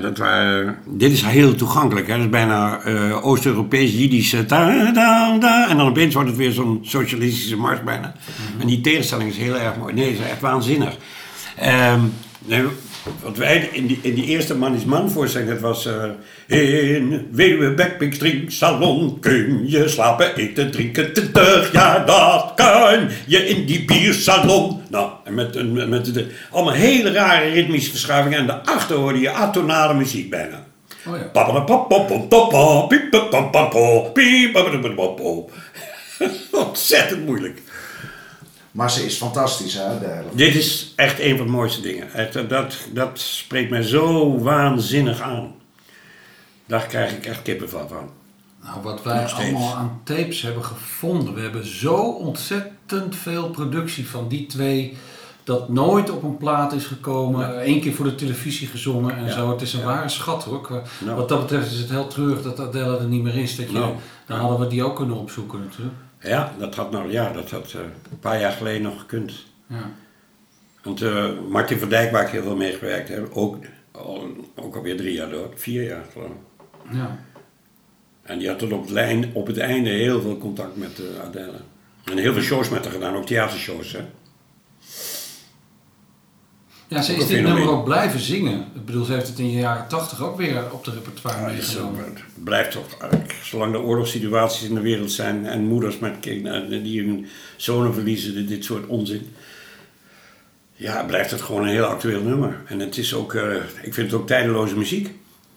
dat waren, dit is heel toegankelijk. Hè? Dat is bijna eh, Oost-Europees, Jiddisch. da, da, da, en dan opeens wordt het weer zo'n socialistische mars bijna. En die tegenstelling is heel erg mooi. Nee, is echt waanzinnig. Ehm, nee, wat wij in die, in die eerste Man is Man voorstelling, dat was... eh, in Weduwe Bekpik's drinksalon kun je slapen, eten, drinken, twintig jaar, dat kan je in die biersalon. Nou, en met, een- met de, allemaal hele rare ritmische verschuivingen. En daarachter hoorde je atonale muziek bijna. Oh ja. Ontzettend moeilijk. Maar ze is fantastisch, hè, de. Dit is echt een van de mooiste dingen. Echt, dat- dat, dat spreekt mij zo waanzinnig aan. Daar krijg ik echt kippenvel van. Nou, wat wij allemaal aan tapes hebben gevonden. We hebben zo ontzettend veel productie van die twee. Dat nooit op een plaat is gekomen. Eén keer voor de televisie gezongen en Ja. zo. Het is een ware schat hoor. Nou. Wat dat betreft is het heel treurig dat Adele er niet meer is. Dat je, Nou. Dan hadden we die ook kunnen opzoeken natuurlijk. Ja, dat had, nou, ja, dat had eh, een paar jaar geleden nog gekund. Ja. Want eh, Martin van Dijk, waar ik heel veel mee gewerkt heb, ook, al, ook alweer drie jaar dood. Vier jaar geloof ik. Ja. En die had tot op het, lijn, op het einde heel veel contact met uh, Adele. En heel veel shows met haar gedaan, ook theatershows. Hè? Ja, ze is dit nummer ook blijven zingen. Ik bedoel, ze heeft het in de jaren tachtig ook weer op de repertoire Ja, het meegenomen. blijft toch, eigenlijk, zolang er oorlogssituaties in de wereld zijn en moeders met kinderen die hun zonen verliezen, dit, soort onzin. Ja, blijft het gewoon een heel actueel nummer. En het is ook, eh, ik vind het ook tijdeloze muziek.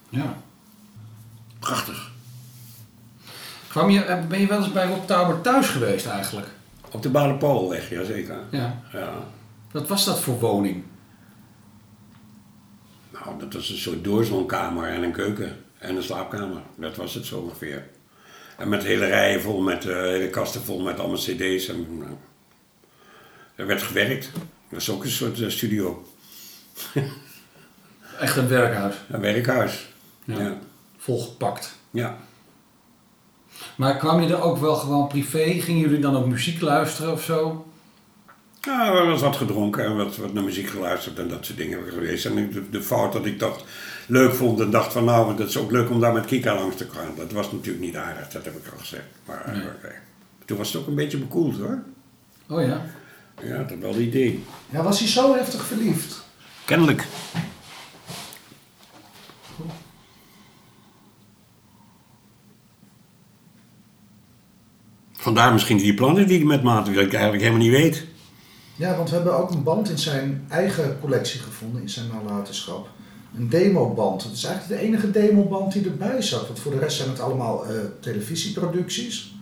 Ja. Prachtig. Kwam je, eh, ben je wel eens bij Rob Tauber thuis geweest eigenlijk? Op de Badenpoolweg, jazeker. Ja. Ja. Wat was dat voor woning? Nou, dat was een soort doorslonkamer en een keuken en een slaapkamer. Dat was het zo ongeveer. En met hele rijen vol, met eh, hele kasten vol met allemaal cd's. En, nou, er werd gewerkt. Dat is ook een soort eh, studio. Echt een werkhuis. Een werkhuis. Ja. Ja. Volgepakt. ja. Maar kwam je er ook wel gewoon privé? Gingen jullie dan ook muziek luisteren of zo? Ja, er was wat gedronken en wat, wat naar muziek geluisterd en dat soort dingen hebben geweest. En de, de fout dat ik dat leuk vond en dacht van nou, dat is ook leuk om daar met Kika langs te gaan. Dat was natuurlijk niet aardig, dat heb ik al gezegd. Maar eh, oké. toen was het ook een beetje bekoeld hoor. Oh ja. Ja, dat wel het idee. Ja, was hij zo heftig verliefd? Kennelijk. Vandaar misschien die plannen die ik met Maarten, dat ik eigenlijk helemaal niet weet. Ja, want we hebben ook een band in zijn eigen collectie gevonden, in zijn nalatenschap. Een demoband. Het is eigenlijk de enige demoband die erbij zat. Want voor de rest zijn het allemaal eh, televisieproducties.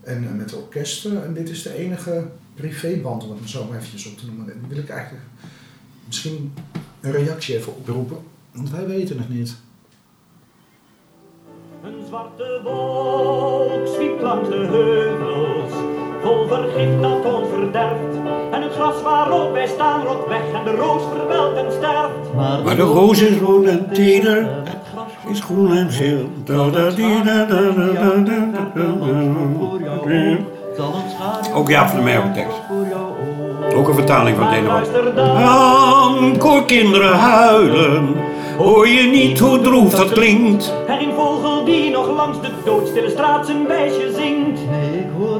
En eh, met orkesten. En dit is de enige privéband, om het zo maar eventjes op te noemen. En wil ik eigenlijk misschien een reactie even oproepen. Want wij weten het niet. Een zwarte wolk zwiept langs de heuvels, vol dat ons. Het gras waarop wij staan rolt weg en de roos verwelkt en sterft. Maar de roos is rood en teder, is groen en geel. Ook Jaap van der Merwe tekst. Ook een vertaling van Dan hoor kinderen huilen, hoor je niet hoe droef dat klinkt. er een vogel die nog langs de doodstille straat zijn wijsje zingt.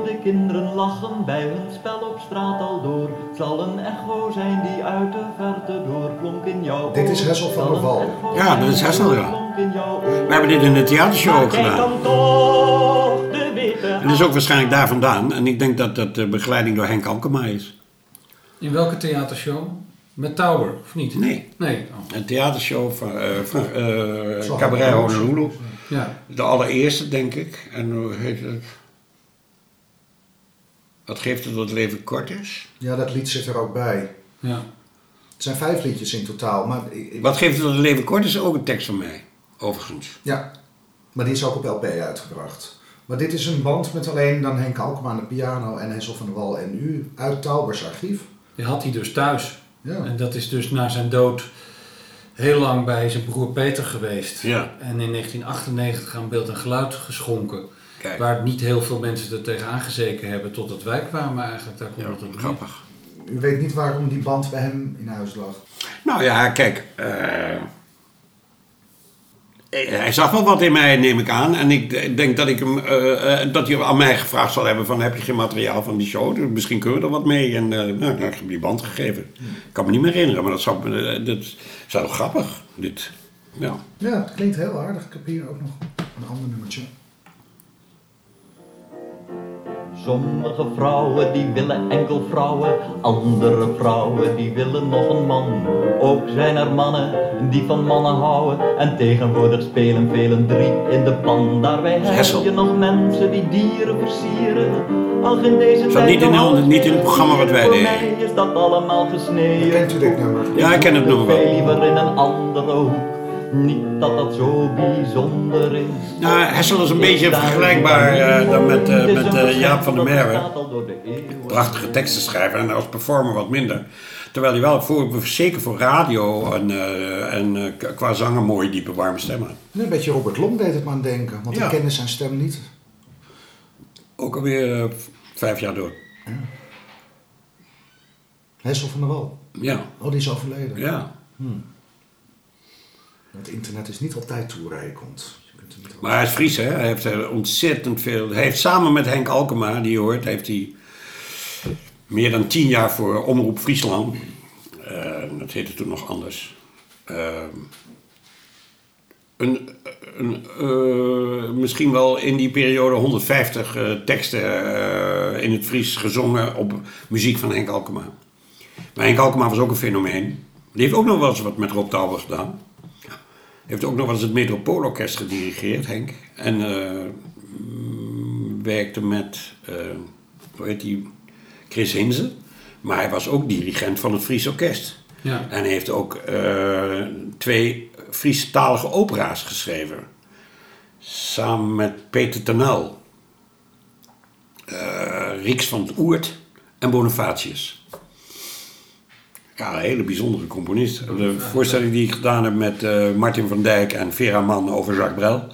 Hoor de kinderen lachen bij hun spel op straat al door. Het zal een echo zijn die uit de verte doorklonk in jouw Dit is. Hessel van der een Wal. Ja, dat is Hessel, ja. We hebben dit in de theatershow ook gedaan. En dat is ook waarschijnlijk daar vandaan. En ik denk dat dat de begeleiding door Henk Alkema is. In welke theatershow? Met Tower, of niet? Nee. Nee. oh. Een theatershow van, eh van eh, Zo Cabaret Honolulu. Honolulu. Ja. De allereerste, denk ik. En hoe heet het? Wat geeft het dat het leven kort is? Ja, dat lied zit er ook bij. ja. Het zijn vijf liedjes in totaal. Maar, ik- ik- Wat geeft het dat het leven kort is? Ook een tekst van mij, overigens. Ja, maar die is ook op LP uitgebracht. Maar dit is een band met alleen dan Henk Alkema aan de piano en Hessel van der Wal en u uit Taubers archief. Die had hij dus thuis. Ja. En dat is dus na zijn dood heel lang bij zijn broer Peter geweest. Ja. En in 1998 aan beeld en geluid geschonken. Kijk. Waar niet heel veel mensen er tegen aangezeken hebben totdat wij kwamen eigenlijk. Daar komt Ja, het op grappig. U weet niet waarom die band bij hem in huis lag. Nou ja, kijk. eh, hij zag wel wat in mij, neem ik aan. En ik denk dat, ik hem, eh, dat hij aan mij gevraagd zal hebben van... heb je geen materiaal van die show? Dus misschien kunnen we er wat mee. En eh, nou, ik heb hem die band gegeven. Ik kan me niet meer herinneren, maar dat zou, dat is wel grappig. Dit. Ja. Ja, het klinkt heel aardig. Ik heb hier ook nog een ander nummertje. Sommige vrouwen die willen enkel vrouwen, andere vrouwen die willen nog een man. Ook zijn er mannen die van mannen houden en tegenwoordig spelen velen drie in de pan. Daarbij heb Hessel. je nog mensen die dieren versieren. Al in deze tijd niet in niet in het programma wat wij Voor deden. mij is dat allemaal gesneden. Kent u dit nummer? Ja, ik ken het nummer wel. Veel liever in een andere hoek. Niet dat dat zo bijzonder is. Nou, Hessel is een beetje vergelijkbaar eh, dan met, eh, met eh, Jaap van der Merwe. Prachtige teksten schrijven en als performer wat minder. Terwijl hij wel voor, zeker voor radio en, eh, en eh, qua zang een mooie diepe warme stem had. Een beetje Robert Long deed het me aan denken, want Ja. ik kende zijn stem niet. Ook alweer eh, vijf jaar door. Hessel van der Wal. Ja, Oh, die is overleden. ja. Het internet is niet altijd toereikend. Er Maar hij is Fries, hè? Hij heeft er ontzettend veel. Hij heeft samen met Henk Alkema, die je hoort, heeft hij meer dan tien jaar voor Omroep Friesland. eh, dat heette toen nog anders. eh, een, een, eh, misschien wel in die periode 150 eh, teksten eh, in het Fries gezongen op muziek van Henk Alkema. Maar Henk Alkema was ook een fenomeen. Die heeft ook nog wel eens wat met Rob Tauber gedaan. Heeft ook nog wel eens het Metropoolorkest gedirigeerd, Henk. En eh, mm, werkte met, eh, hoe heet die, Chris Hinze. Maar hij was ook dirigent van het Fries Orkest. Ja. En heeft ook eh, twee Friestalige opera's geschreven. Samen met Peter Tenel. Eh Rieks van het Oert en Bonifatius. Ja, een hele bijzondere componist. De voorstelling die ik gedaan heb met eh, Martin van Dijk en Vera Mann over Jacques Brel.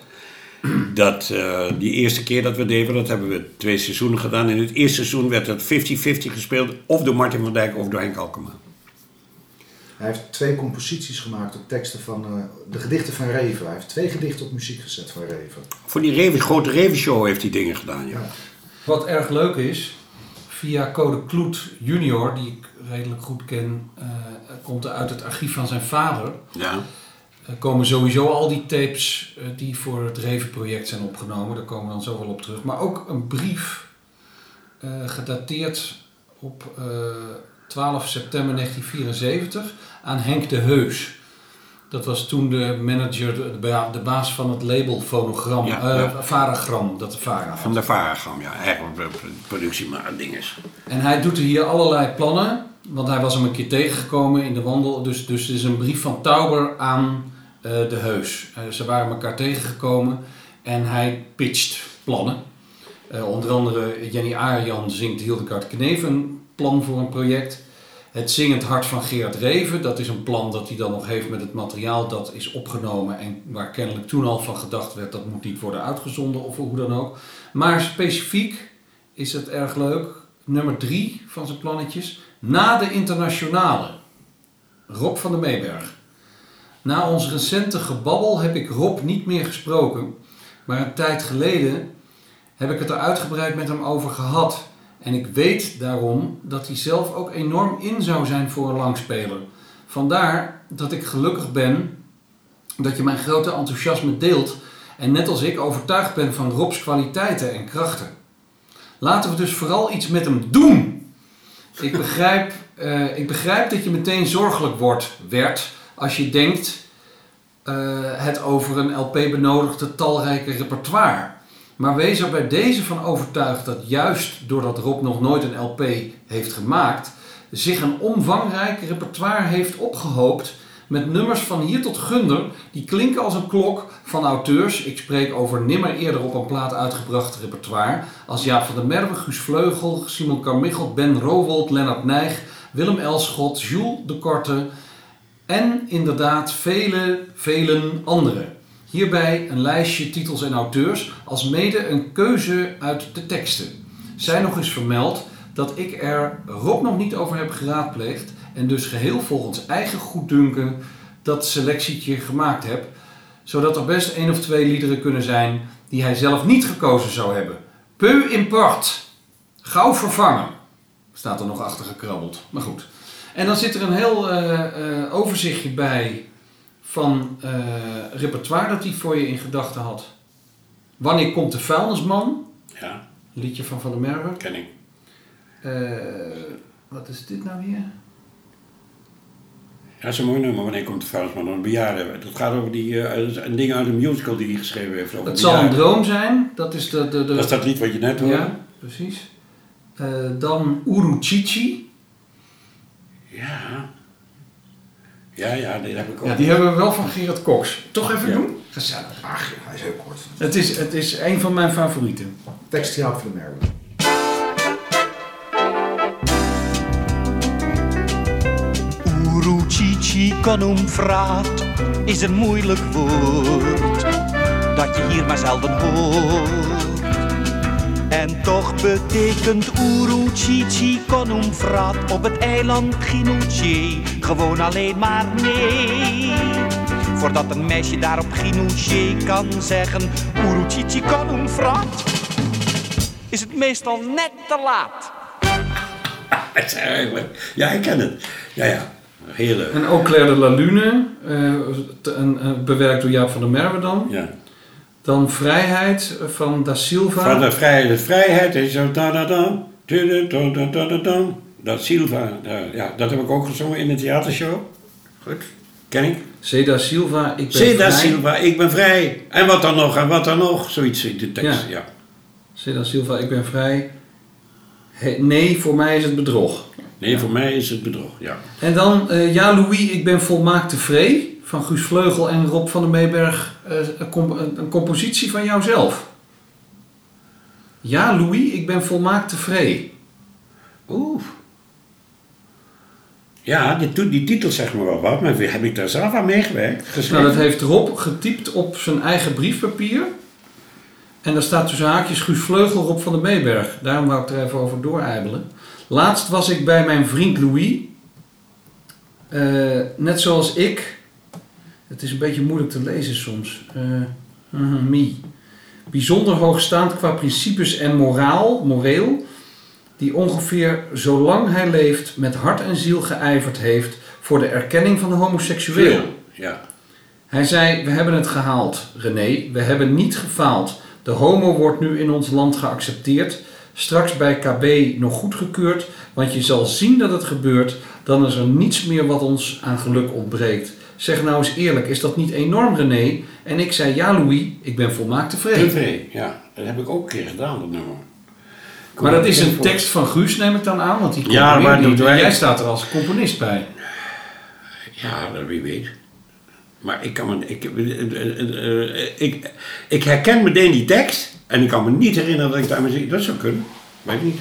Dat, eh, die eerste keer dat we deden, dat hebben we twee seizoenen gedaan. In het eerste seizoen werd het 50-50 gespeeld. Of door Martin van Dijk of door Henk Alkema. Hij heeft twee composities gemaakt op teksten van eh, de gedichten van Reven. Hij heeft twee gedichten op muziek gezet van Reven. Voor die Reven, grote Revenshow heeft hij dingen gedaan, ja. Ja. Wat erg leuk is, via Code Kloet junior, die ik redelijk goed ken, eh, komt er uit het archief van zijn vader. Ja. Er komen sowieso al die tapes eh, die voor het Reven-project zijn opgenomen. Daar komen we dan zo wel op terug. Maar ook een brief eh, gedateerd op eh, 12 september 1974 aan Henk de Heus. Dat was toen de manager, de, de ba- de baas van het label Fonogram, Ja, eh, ja. Varagram, dat de Vara. Van de Varagram, ja. Eigenlijk een productie, maar een ding is. En hij doet er hier allerlei plannen, want hij was hem een keer tegengekomen in de wandel. Dus, dus het is een brief van Tauber aan eh, de Heus. Eh, ze waren elkaar tegengekomen en hij pitcht plannen. Onder andere Jenny Arian zingt Hildegard Kneef een plan voor een project. Het Zingend Hart van Gerard Reven, dat is een plan dat hij dan nog heeft met het materiaal dat is opgenomen en waar kennelijk toen al van gedacht werd dat moet niet worden uitgezonden of hoe dan ook. Maar specifiek is het erg leuk, nummer drie van zijn plannetjes, na de internationale. Rob van der Meeberg. Na ons recente gebabbel heb ik Rob niet meer gesproken, maar een tijd geleden heb ik het er uitgebreid met hem over gehad. En ik weet daarom dat hij zelf ook enorm in zou zijn voor een langspeler. Vandaar dat ik gelukkig ben dat je mijn grote enthousiasme deelt en net als ik overtuigd ben van Rob's kwaliteiten en krachten. Laten we dus vooral iets met hem doen. Ik begrijp, eh, ik begrijp dat je meteen zorgelijk wordt, werd, als je denkt eh, het over een LP benodigde talrijke repertoire. Maar wees er bij deze van overtuigd dat juist doordat Rob nog nooit een LP heeft gemaakt, zich een omvangrijk repertoire heeft opgehoopt met nummers van hier tot gunder die klinken als een klok van auteurs. Ik spreek over nimmer eerder op een plaat uitgebracht repertoire als Jaap van der Merwe, Guus Vleugel, Simon Carmichelt, Ben Rowold, Lennart Nijg, Willem Elschot, Jules de Korte en inderdaad vele, velen anderen. Hierbij een lijstje titels en auteurs, als mede een keuze uit de teksten. Zij nog eens vermeld dat ik er Rob nog niet over heb geraadpleegd en dus geheel volgens eigen goeddunken dat selectietje gemaakt heb, zodat er best één of twee liederen kunnen zijn die hij zelf niet gekozen zou hebben. Peu import. Gauw vervangen. Staat er nog achter gekrabbeld. Maar goed. En dan zit er een heel eh, eh, overzichtje bij van eh, repertoire dat hij voor je in gedachten had. Wanneer komt de vuilnisman? Ja, Liedje van Van der Merwe. ken ik. Eh, wat is dit nou weer? Ja, dat is een mooi nummer. Wanneer komt de vuilnisman? Een bejaarde. Dat gaat over die, eh, een ding uit een musical die hij geschreven heeft. Over Het zal een droom zijn. Dat is de... de, de Dat is dat lied wat je net hoorde. Ja, precies. Dan Uruchichi. Ja. Ja, ja, die heb ik ook. Ja, die hebben we wel van Gerard Cox. Toch even Ja. doen? Gezellig. Ach, ja, hij is heel kort. Het is, het is een van mijn favorieten. Tekst die houdt van Merwe. Uruchichi konumfraat is een moeilijk woord dat je hier maar zelden hoort. En toch betekent Uruchichi konumfraat op het eiland Ginouché gewoon alleen maar nee. Voordat een meisje daar op Ginouché kan zeggen Uruchichi konumfraat, is het meestal net te laat. Het is eigenlijk... Ja, ik ken het. Ja, ja. Heel leuk. En ook Claire de la Lune. eh, een- bewerkt door Jaap van der Merwe dan. Ja. Dan Vrijheid van Da Silva. Van de vrijheid, de vrijheid is zo da da da. du. Dat Silva, ja, dat heb ik ook gezongen in de theatershow. Goed, ken ik. Seda Silva, ik ben vrij. Silva, ik ben vrij. En wat dan nog, en wat dan nog. Zoiets in de tekst, Ja. ja. Seda Silva, ik ben vrij. He- nee, voor mij is het bedrog. Nee, voor mij is het bedrog, ja. En dan eh, Ja Louis, ik ben volmaakt tevreden. Van Guus Vleugel en Rob van der Meeberg. eh, een, comp- een- compositie van jouzelf. Ja Louis, ik ben volmaakt tevreden. Oeh. Ja, die, die titel zegt me wel wat, maar heb ik daar zelf aan meegewerkt? Geschreven? Nou, dat heeft Rob getypt op zijn eigen briefpapier. En daar staat tussen haakjes Guus Vleugel, Rob van der Meeberg. Daarom wou ik er even over dooreibelen. Laatst was ik bij mijn vriend Louis. Eh, net zoals ik. Het is een beetje moeilijk te lezen soms. Mhm, me. Bijzonder hoogstaand qua principes en moraal, moreel. die ongeveer zolang hij leeft met hart en ziel geijverd heeft voor de erkenning van de homoseksueel. Ja. Hij zei, we hebben het gehaald, René. We hebben niet gefaald. De homo wordt nu in ons land geaccepteerd. Straks bij KB nog goedgekeurd. Want je zal zien dat het gebeurt. Dan is er niets meer wat ons aan geluk ontbreekt. Zeg nou eens eerlijk, is dat niet enorm René? En ik zei, ja Louis, ik ben volmaakt tevreden. TV, ja. Dat heb ik ook een keer gedaan, dat nummer. Maar dat is een voor. tekst van Guus, neem ik dan aan, want die Ja, maar wij- Jij staat er als componist bij. Ja, dat wie weet. Maar ik kan me... Ik, eh, eh, eh, ik, ik herken meteen die tekst. En ik kan me niet herinneren dat ik daar muziek... Dat zou kunnen. Weet niet.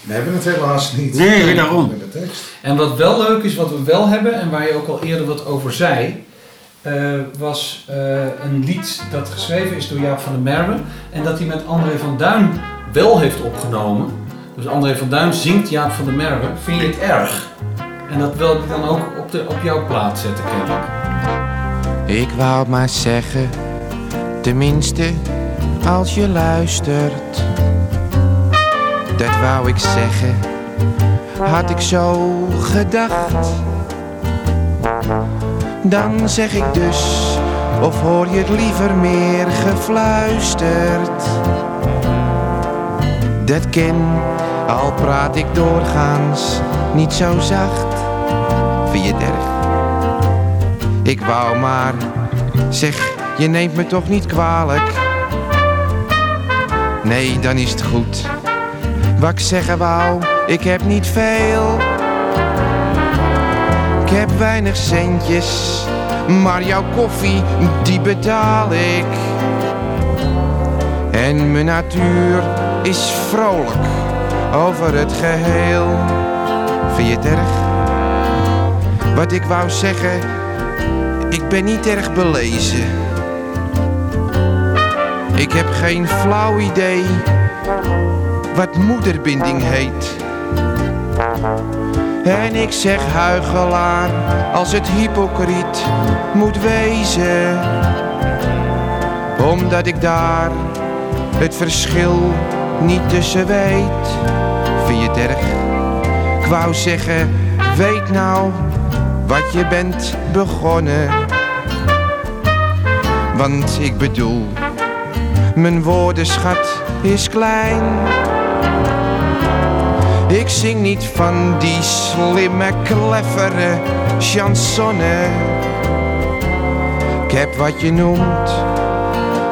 We hebben het helaas niet. Nee, daarom. De tekst. En wat wel leuk is, wat we wel hebben, en waar je ook al eerder wat over zei, eh, was eh, een lied dat geschreven is door Jaap van der Merwe en dat hij met André van Duin wel heeft opgenomen. Dus André van Duin zingt Jaap van der Merwe. Vind je het erg? En dat wil ik dan ook op, de, op jouw plaat zetten, kennelijk. Ik wou maar zeggen, tenminste als je luistert. Dat wou ik zeggen, had ik zo gedacht. Dan zeg ik dus, of hoor je het liever meer gefluisterd? Dat ken, al praat ik doorgaans niet zo zacht. Je? Ik wou maar, zeg, je neemt me toch niet kwalijk? Nee, dan is het goed. Wat ik zeggen wou, ik heb niet veel. Ik heb weinig centjes, maar jouw koffie, die betaal ik. En mijn natuur is vrolijk over het geheel. Vind je erg? Wat ik wou zeggen, ik ben niet erg belezen. Ik heb geen flauw idee wat moederbinding heet. En ik zeg huigelaar als het hypocriet moet wezen. Omdat ik daar het verschil niet tussen weet. Vind je het erg? Ik wou zeggen, weet nou wat je bent begonnen. Want ik bedoel, mijn woordenschat is klein. Ik zing niet van die slimme, clevere chansonnen. Ik heb wat je noemt,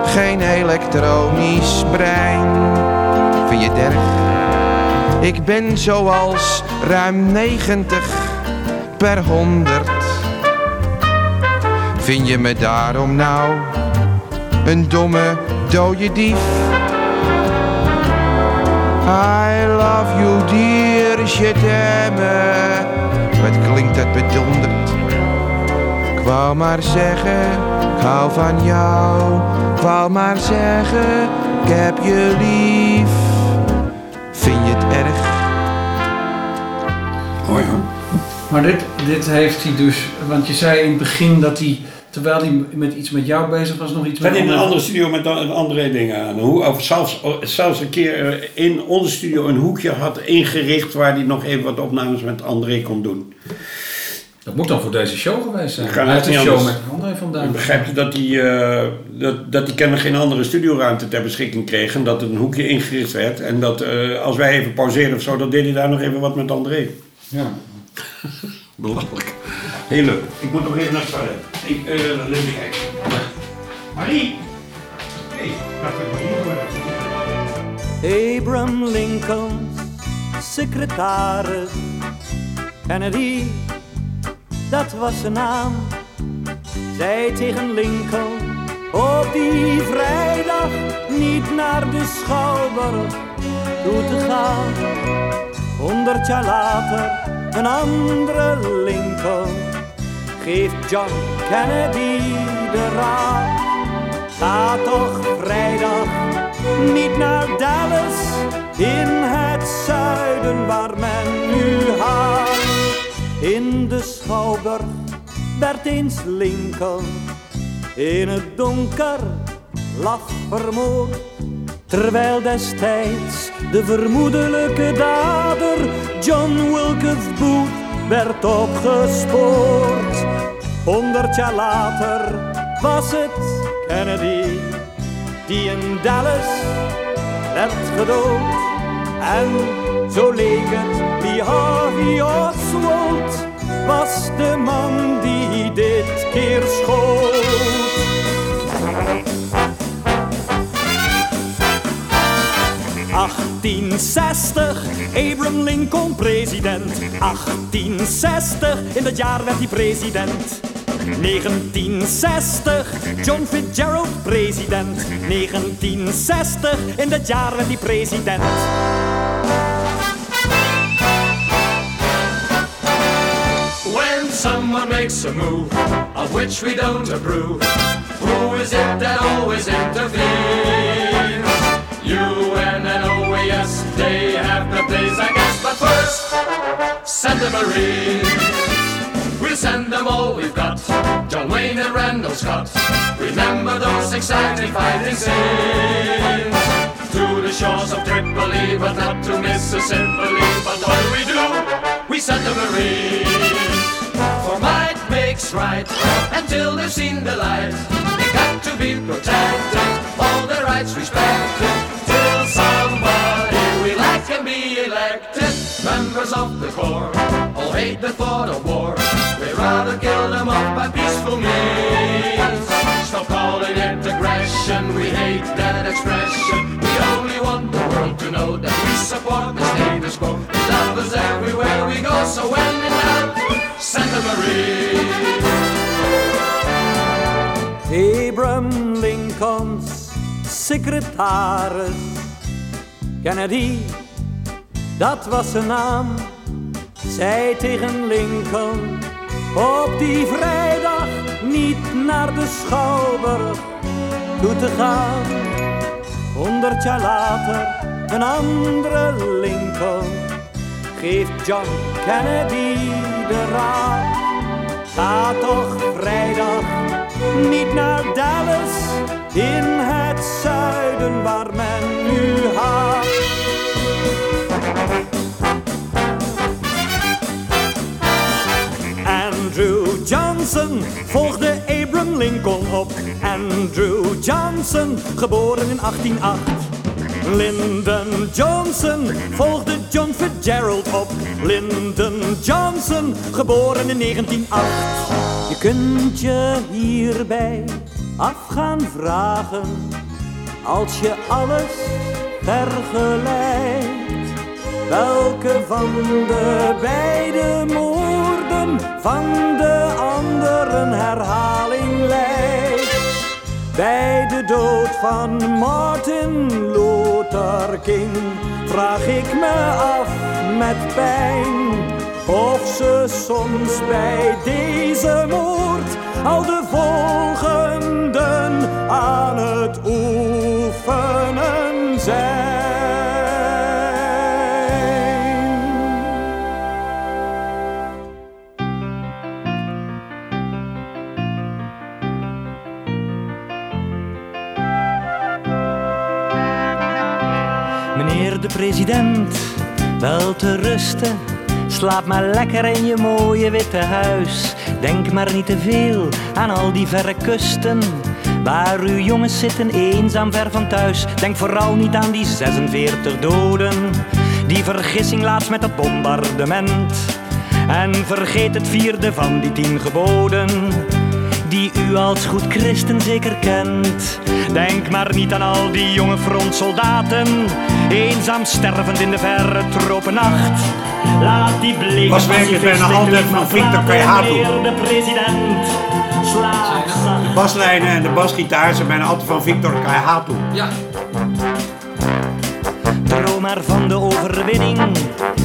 geen elektronisch brein. Vind je het erg? Ik ben zoals ruim 90 per 100. Vind je me daarom nou een domme dode dief? I love you dear, je t'aime. Wat klinkt dat bedonderd? Ik wou maar zeggen, ik hou van jou. Ik wou maar zeggen, ik heb je lief. Vind je het erg? Maar dit, dit heeft hij dus, want je zei in het begin dat hij, terwijl hij met iets met jou bezig was, nog iets met in een andere- studio met andere dingen aan. Hoe, of zelfs, zelfs een keer eh, in onze studio een hoekje had ingericht waar hij nog even wat opnames met André kon doen. Dat moet dan voor deze show geweest zijn. Hij heeft een show anders. met André van Duin. Begrijp je dat hij, eh, dat, dat hij kennelijk geen andere studioruimte ter beschikking kreeg en dat er een hoekje ingericht werd en dat eh, als wij even pauzeerden of zo, dan deed hij daar nog even wat met André. Ja. Belachelijk. Heel leuk. Ik moet nog even naar het toilet. Ik, eh even kijken. Marie! Hé, dat Abraham Lincoln, secretaris. Kennedy, dat was zijn naam. Zij tegen Lincoln op die vrijdag niet naar de Schouwburg toe te gaan. Honderd jaar later een andere Lincoln geeft John Kennedy de raad. Ga toch vrijdag niet naar Dallas in het zuiden waar men nu haat. In de schouwburg werd eens Lincoln in het donker laf vermoord. Terwijl destijds de vermoedelijke dader John Wilkes Booth werd opgespoord. Honderd jaar later was het Kennedy die in Dallas werd gedood. En zo leek het, Lee Harvey Oswald was de man die dit keer schoot. 1860, Abraham Lincoln president. 1860, in dat jaar werd hij president. 1960, John Fitzgerald president. 1960, in dat jaar werd hij president. When someone makes a move of which we don't approve, who is it that always intervenes? UN and OAS, they have the place, I guess. But first, send the Marines. We'll send them all we've got. John Wayne and Randall Scott. Remember those exciting fighting scenes. To the shores of Tripoli, but not to Mississippi. But what do we do? We send the Marines. For might makes right until they've seen the light. They got to be protected, all their rights respected. Somebody we like can be elected. Members of the Corps all hate the thought of war. We'd rather kill them off by peaceful means. Stop calling it aggression, we hate that expression. We only want the world to know that we support the status quo. We love us everywhere we go, so when in doubt, send the Marines. Abraham Lincolns secretaris. Kennedy, dat was zijn naam. Zei tegen Lincoln op die vrijdag niet naar de Schouwburg toe te gaan. Honderd jaar later een andere Lincoln geeft John Kennedy de raad. Ga toch vrijdag niet naar Dallas in het zuiden waar men nu haat. Johnson volgde Abraham Lincoln op. Andrew Johnson, geboren in 1808. Lyndon Johnson volgde John Fitzgerald op. Lyndon Johnson, geboren in 1908. Je kunt je hierbij af gaan vragen als je alles vergelijkt. Welke van de beide moorden van de anderen herhaling lijkt? Bij de dood van Martin Luther King vraag ik me af met pijn of ze soms bij deze moord al de volgenden aan het oefenen zijn. President, wel te rusten. Slaap maar lekker in je mooie witte huis. Denk maar niet te veel aan al die verre kusten. Waar uw jongens zitten eenzaam ver van thuis. Denk vooral niet aan die 46 doden. Die vergissing laatst met dat bombardement. En vergeet het vierde van die tien geboden die u als goed christen zeker kent. Denk maar niet aan al die jonge frontsoldaten, eenzaam stervend in de verre tropennacht. Laat die bleke Was werkelijk bijna altijd van maar Victor praten, Kayhato. meneer de president. De baslijnen en de basgitaar zijn bijna altijd van Victor Kayhato. Ja. Droom maar van de overwinning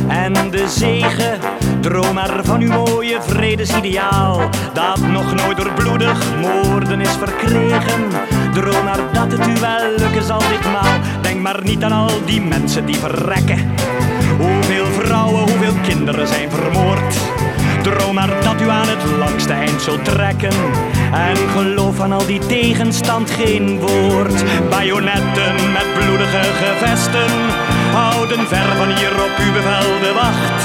en de zegen. Droom maar van uw mooie vredesideaal. Dat nog nooit door bloedig moorden is verkregen. Droom maar dat het u wel lukken zal ditmaal. Denk maar niet aan al die mensen die verrekken. Hoeveel vrouwen, hoeveel kinderen zijn vermoord. Droom maar dat u aan het langste eind zult trekken. En geloof aan al die tegenstand geen woord. Bajonetten met bloedige gevesten houden ver van hier op uw bevel de wacht.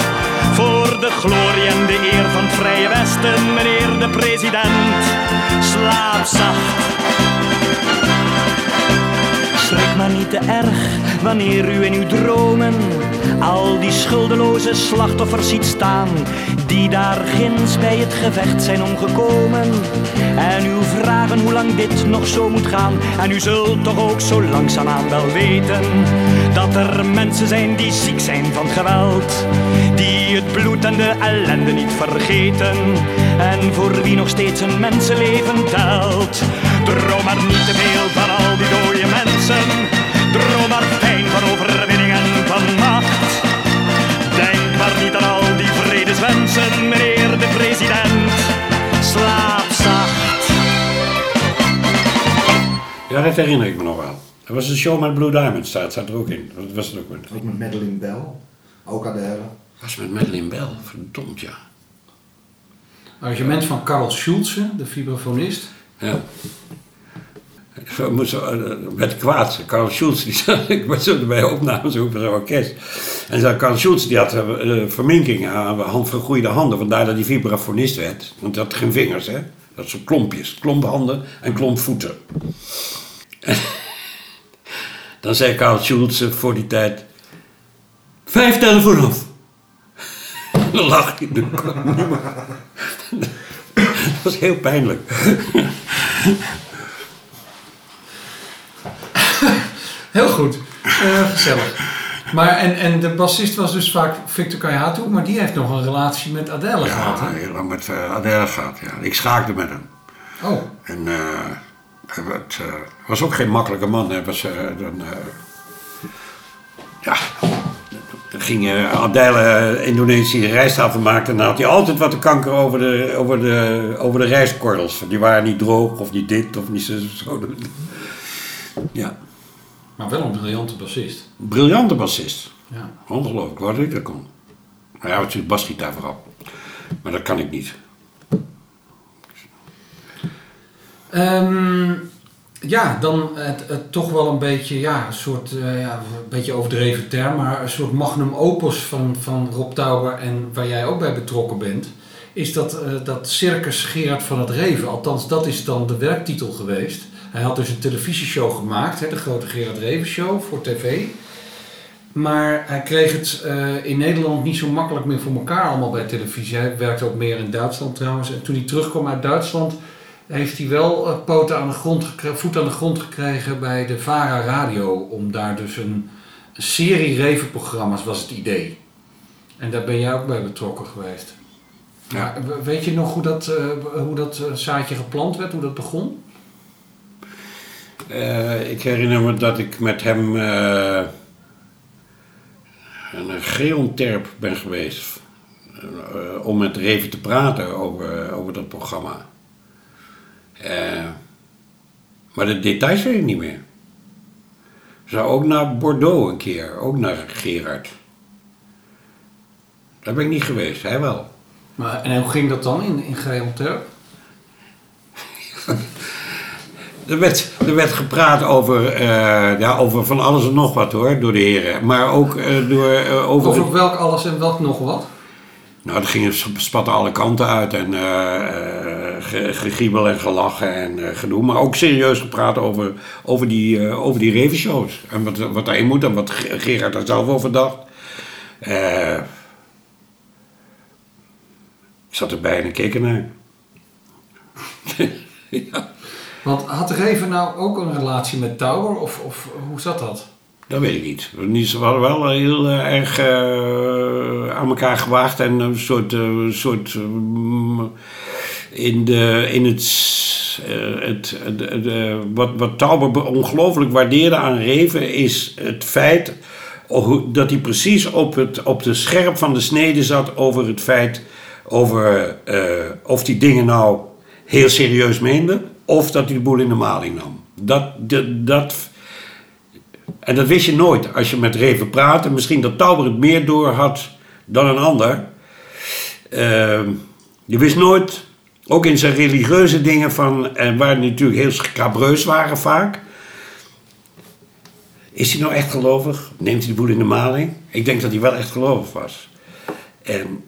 Voor de glorie en de eer van het Vrije Westen, meneer de president, slaap zacht. Schrik maar niet te erg wanneer u in uw dromen al die schuldeloze slachtoffers ziet staan, die daar ginds bij het gevecht zijn omgekomen. En u vragen hoe lang dit nog zo moet gaan. En u zult toch ook zo langzaamaan wel weten dat er mensen zijn die ziek zijn van geweld, die het bloed en de ellende niet vergeten. En voor wie nog steeds een mensenleven telt. Droom maar niet te veel van al die dode mensen. Droom maar fijn van overwinning meneer de president. Slaap zacht. Ja, dat herinner ik me nog wel. Er was een show met Blue Diamond, staat, staat er ook in. Wat was het ook met? Ook met Madeleine Bell. Ook Adele. was met Madeleine Bell, verdomd ja. Arrangement van Karl Schulze, de vibrafonist. Ja. Zo moest zo, eh, werd kwaad. Karl Schulz, die zat, ik was bij opnames bij zo'n orkest. En zei, Karl Schulz die had eh, verminking aan hand vergroeide handen. Vandaar dat hij vibrafonist werd. Want hij had geen vingers, hè. Dat soort klompjes. Klomphanden en klompvoeten. En dan zei Karl Schulz voor die tijd... Vijf tellen vooraf. Dan lag hij. Dat was heel pijnlijk. Heel goed. Eh, gezellig. Maar en, en de bassist was dus vaak Victor Kayatu, maar die heeft nog een relatie met Adele gehad. Ja, heel lang met uh, Adele gehad. Ja. Ik schaakte met hem. Oh, En werd, eh, was ook geen makkelijke man. Hij was, eh, dan, ja, dan ging Adele Indonesië rijsttafel maken. En dan had hij altijd wat te kanker over de, over de, over de rijstkorrels. Die waren niet droog of niet dit of niet zo. zo. Ja, maar wel een briljante bassist. briljante bassist. Ja. Ongelooflijk, waar ik dat kon. Nou ja, natuurlijk basgitaar vooral. Maar dat kan ik niet. Ehm, ja, dan het, het toch wel een beetje, ja, een soort, eh, ja, een beetje overdreven term, maar een soort magnum opus van, van Rob Tauber en waar jij ook bij betrokken bent, is dat, eh, dat Circus Gerard van het Reven. Althans, dat is dan de werktitel geweest. Hij had dus een televisieshow gemaakt, hè, de grote Gerard Reven Show voor tv. Maar hij kreeg het eh, in Nederland niet zo makkelijk meer voor elkaar allemaal bij televisie. Hij werkte ook meer in Duitsland trouwens. En toen hij terugkwam uit Duitsland, heeft hij wel eh, poten aan de grond voet aan de grond gekregen bij de VARA Radio. Om daar dus een, een serie revenprogramma's was het idee. En daar ben jij ook bij betrokken geweest. Ja. Maar we- weet je nog hoe dat, eh, hoe dat zaadje geplant werd, hoe dat begon? Eh, ik herinner me dat ik met hem eh een Geonterp ben geweest. eh, om met Reven te praten over, over dat programma. Maar de details weet ik niet meer. Zou ook naar Bordeaux een keer, ook naar Gerard. Daar ben ik niet geweest, hij wel. Maar, en hoe ging dat dan in, in Geheel Er werd, er werd gepraat over, eh, ja, over van alles en nog wat hoor, door de heren. Maar ook eh, door, eh, over... Over welk alles en welk nog wat? Nou, er gingen sp- spatten alle kanten uit en ge- gegiebel en gelachen en gedoe. Maar ook serieus gepraat over, over die, over die revenshows. En wat, wat daarin moet en wat Ge- Gerard daar zelf over dacht. Ik zat erbij en keek ernaar. Want had Reven nou ook een relatie met Tower of, of hoe zat dat? Dat weet ik niet. Ze hadden wel heel eh, erg eh, aan elkaar gewaagd en een soort, eh, soort mm, in, de, in het, het, de, wat, wat Tauber ongelooflijk waardeerde aan Reven is het feit dat hij precies op, het, op de scherp van de snede zat over het feit over of die dingen nou heel serieus meende of dat hij de boel in de maling nam. Dat, dat, dat en dat wist je nooit als je met Reven praatte. Misschien dat Tauber het meer door had dan een ander. Ehm, je wist nooit Ook in zijn religieuze dingen van, en waar die natuurlijk heel scabreus waren vaak. Is hij nou echt gelovig? Neemt hij de boel in de maling? Ik denk dat hij wel echt gelovig was. En,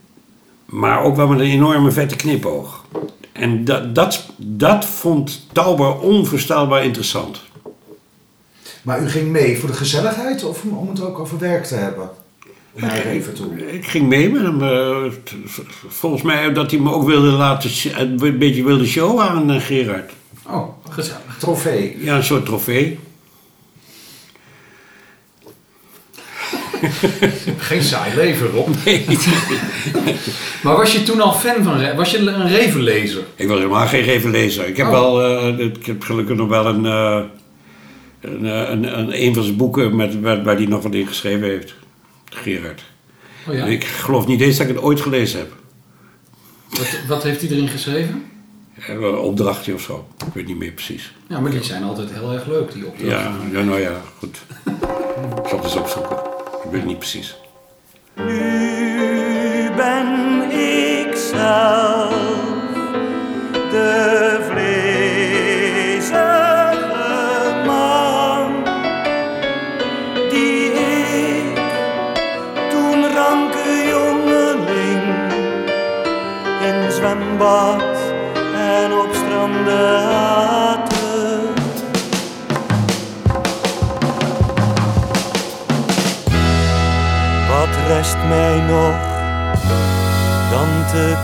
maar ook wel met een enorme vette knipoog. En dat, dat, dat vond Tauber onvoorstelbaar interessant. Maar u ging mee voor de gezelligheid of om het ook over werk te hebben? Naar even toe. Ik ging mee met hem. eh, volgens mij dat hij me ook wilde laten, sh- een beetje wilde showen aan eh, Gerard. Oh, gezellig. Trofee. Ja, een soort trofee. Geen saai leven, Rob. Nee. Maar was je toen al fan van Was je een revenlezer? Ik was helemaal geen revenlezer. Ik heb Oh. wel, eh, ik heb gelukkig nog wel een, eh, een, eh, een, een, een van zijn boeken met, waar, waar hij nog wat in geschreven heeft. Gerard. Oh ja? Ik geloof niet eens dat ik het ooit gelezen heb. Wat, wat heeft hij erin geschreven? Een opdrachtje of zo. Ik weet niet meer precies. Ja, maar die zijn altijd heel erg leuk, die opdrachten. Ja, ja nou ja, goed. Ik zal het eens opzoeken. Ik weet het niet precies.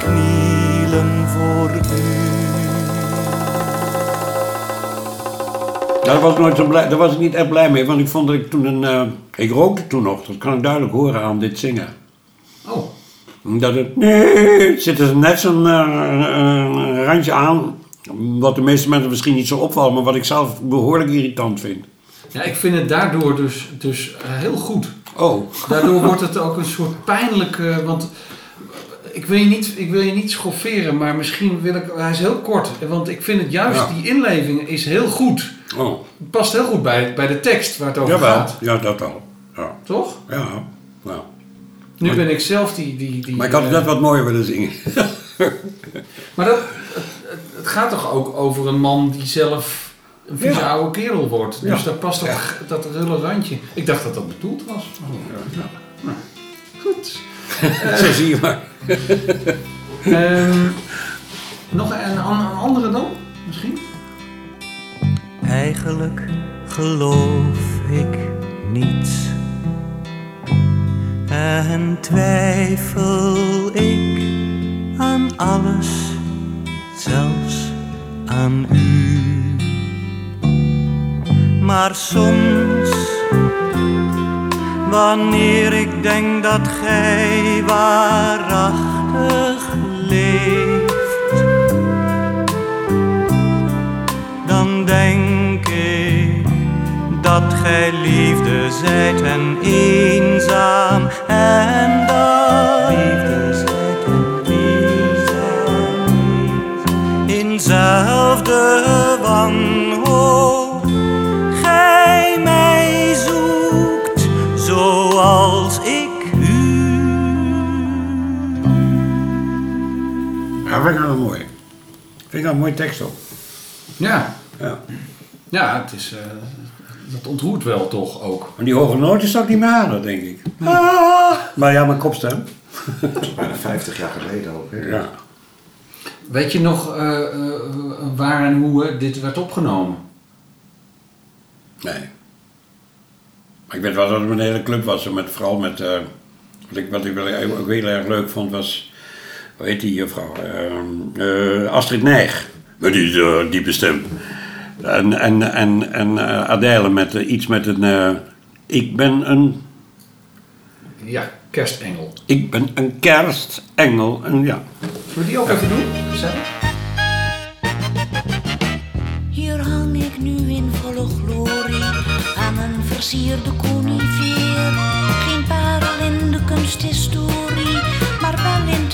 Knielen voor u? Daar was ik, nooit zo blij, daar was ik niet echt blij mee, want ik vond dat ik toen een... eh, ik rookte toen nog, dat kan ik duidelijk horen aan dit zingen. Oh. Dat het... Nee, het zit er net zo'n eh, een randje aan, wat de meeste mensen misschien niet zo opvalt, maar wat ik zelf behoorlijk irritant vind. Ja, ik vind het daardoor dus, dus eh, heel goed. Oh. Daardoor wordt het ook een soort pijnlijk... eh, want ik wil, je niet, ik wil je niet schofferen, maar misschien wil ik... Hij is heel kort, want ik vind het juist, Ja. die inleving is heel goed. Oh. Past heel goed bij, bij de tekst waar het over Jawel, gaat. ja, dat al. Ja. Toch? Ja, nou. Nu Maar- ben ik zelf die... die, die Maar ik had het eh, net wat mooier willen zingen. Maar dat, het, gaat toch ook over een man die zelf een vieze Ja. oude kerel wordt. Dus daar past toch dat rulle randje. Ik dacht dat dat bedoeld was. Nou, goed. Zo zie je maar. Ehm, nog een, een andere dan, misschien? Eigenlijk geloof ik niets. En twijfel ik aan alles, zelfs aan u. Maar soms, wanneer ik denk dat gij waarachtig leeft, dan denk ik dat gij liefde zijt en eenzaam en liefde Vind ik wel een mooie tekst ook. Ja. Ja. Ja, het is, eh, dat ontroert wel toch ook. Maar die hoge noten zou ik niet meer halen, denk ik. Ah. Maar ja, mijn kopstem. Dat is bijna 50 jaar geleden ook. Hè? Ja. Weet je nog eh, eh, waar en hoe dit werd opgenomen? Nee. Maar ik weet wel dat het een hele club was. Met, vooral met... eh, wat, ik, wat ik ook heel erg leuk vond was... Hoe heet die juffrouw? Ehm, eh, Astrid Nijg. Met die eh, diepe stem. En, en, en, en eh, Adèle met iets met een... ik ben een... Ja, kerstengel. Ik ben een kerstengel. En ja. Zullen we die ook even doen? Gezellig. Hier hang ik nu in volle glorie aan een versierde conifeer. Geen parel in de kunsthistorie, maar wel in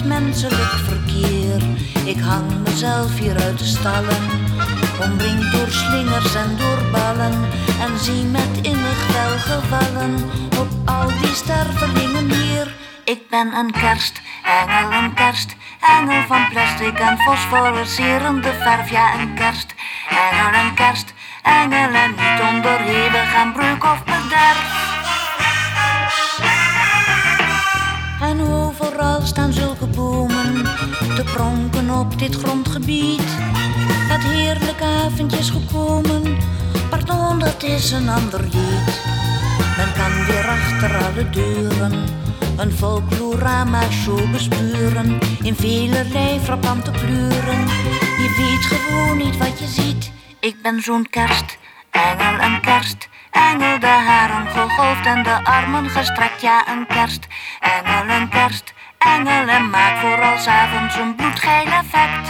menselijk verkeer. Ik hang mezelf hier uit de stallen, omringd door slingers en door ballen. En zie met innig welgevallen op al die stervelingen hier Ik ben een kerstengel, een kerstengel van plastic en fosforiserende verf. Ja, een kerstengel, een kerstengel en niet onderhevig aan breuk of bederf. En overal staan zulke bomen te pronken op dit grondgebied. Het heerlijke avondje is gekomen, pardon, dat is een ander lied. Men kan weer achter alle deuren een folklorama-show bespuren in velerlei frappante kleuren. Je weet gewoon niet wat je ziet. Ik ben zo'n kerstengel, een kerstengel, de haren gegolfd en de armen gestrekt. Ja, een kerstengel, een kerstengel en maak vooral 's avonds een bloedgeil effect.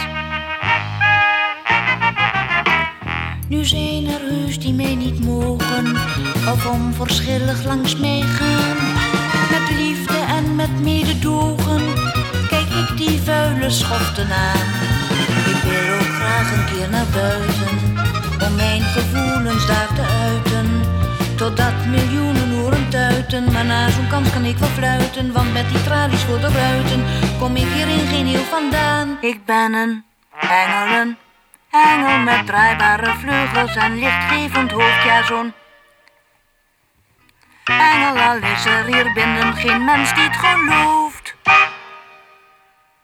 Nu zijn er heus die mij niet mogen of onverschillig langs mij gaan. Met liefde en met mededogen kijk ik die vuile schoften aan. Ik wil ook graag een keer naar buiten om mijn gevoelens daar te uiten. Totdat miljoenen horen tuiten, maar na zo'n kans kan ik wel fluiten. Want met die tralies voor de ruiten kom ik hier in geen heel vandaan. Ik ben een engel, een engel met draaibare vleugels en lichtgevend hoofd, zo'n engel. Al is er hier binnen geen mens die het gelooft.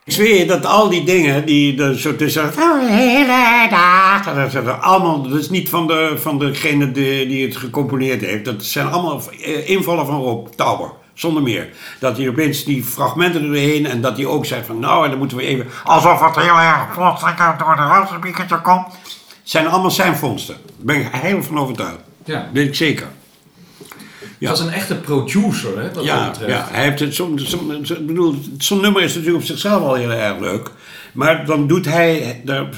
Ik zweer je dat al die dingen die er zo tussen de hele dagen, dat zijn allemaal, dat is niet van, de, van degene die, die het gecomponeerd heeft. Dat zijn allemaal eh, invallen van Rob Tauber, zonder meer. Dat hij opeens die fragmenten erheen en dat hij ook zegt van nou, en dan moeten we even, alsof het heel erg plotseling door de rozenbieketje komt. zijn allemaal zijn vondsten. Daar ben ik heel van overtuigd. Ja. Weet ik zeker. Het was een echte producer, hè, wat dat Ja, betreft. ja, hij heeft het zo'n zo, bedoel, zo'n nummer is natuurlijk op zichzelf al heel erg leuk. Maar dan doet hij daar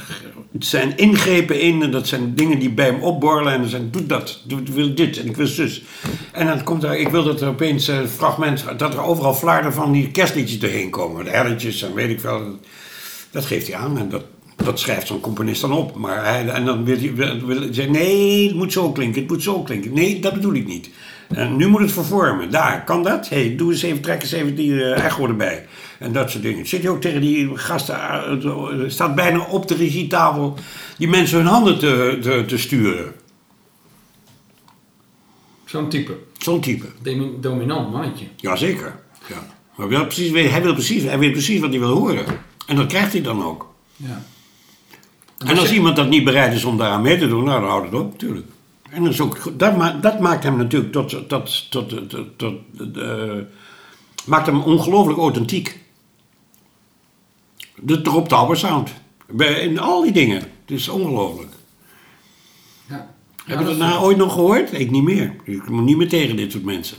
zijn ingrepen in en dat zijn dingen die bij hem opborrelen en dan zegt doe dat, doe, wil dit en ik wil zus. En dan komt er, ik wil dat er opeens een fragment, dat er overal flarden van die kerstliedjes doorheen komen. De herretjes en weet ik veel. Dat geeft hij aan en dat, dat schrijft zo'n componist dan op. Maar hij, en dan wil hij, wil, zeggen, nee, het moet zo klinken, het moet zo klinken. Nee, dat bedoel ik niet. En nu moet het vervormen. Daar, kan dat? hey, doe eens even, trek eens even die eh, echo erbij. En dat soort dingen. Zit je ook tegen die gasten, eh, staat bijna op de regietafel die mensen hun handen te, te, te sturen. Zo'n type. Zo'n type. Demi- dominant mannetje. Jazeker. Ja. Maar wel precies, weet- hij, wil precies, hij weet precies wat hij wil horen. En dat krijgt hij dan ook. Ja. En als iemand dat niet bereid is om daaraan mee te doen, nou, dan houdt het op, natuurlijk. En dat, is ook, dat, ma- dat maakt hem natuurlijk tot, tot, tot, tot, eh, maakt hem ongelooflijk authentiek. De Rob Tauber sound. Bij- In al die dingen. Het is ongelooflijk. Ja. Heb je dat nou ooit nog gehoord? Ik niet meer. Ik moet niet meer tegen dit soort mensen.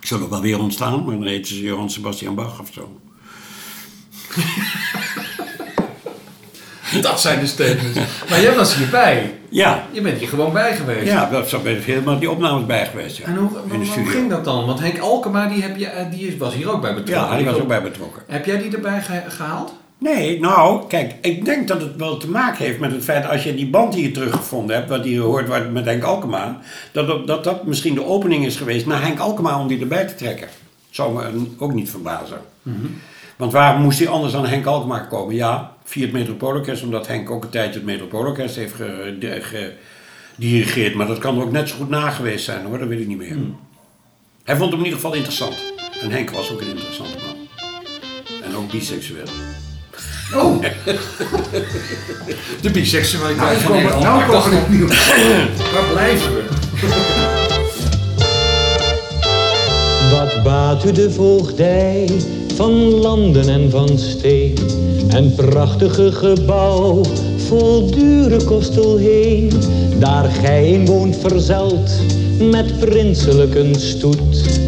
Ik zal er wel weer ontstaan, maar dan heet ze Johan Sebastian Bach of zo. Dat zijn de statements. Maar jij was hierbij. Ja. Je bent hier gewoon bij geweest. Ja, dat zou ben ik helemaal die opnames bij geweest. Ja. En hoe, in de hoe, ging dat dan? Want Henk Alkema die heb je, eh, die was hier ook bij betrokken. Ja, die was ook bij betrokken. Heb jij die erbij ge- gehaald? Nee, nou, kijk, ik denk dat het wel te maken heeft met het feit als je die band die je teruggevonden hebt, wat je hoort met Henk Alkema, dat, dat dat dat misschien de opening is geweest naar Henk Alkema om die erbij te trekken. Zou me ook niet verbazen. Want waar moest hij anders dan Henk Alkema komen? Ja, via het Metropoolorkest, omdat Henk ook een tijdje het Metropoolorkest heeft ge- gedirigeerd. Maar dat kan er ook net zo goed na geweest zijn hoor, dat weet ik niet meer. Hij vond hem in ieder geval interessant. En Henk was ook een interessante man. En ook biseksueel. Oh! De biseksualiteit Nou van Henk nou komen we opnieuw. Waar blijven we? Wat baat u de voogdij van landen en van steen? En prachtige gebouw vol dure kostel heen. Daar gij woont verzeld met prinselijke stoet.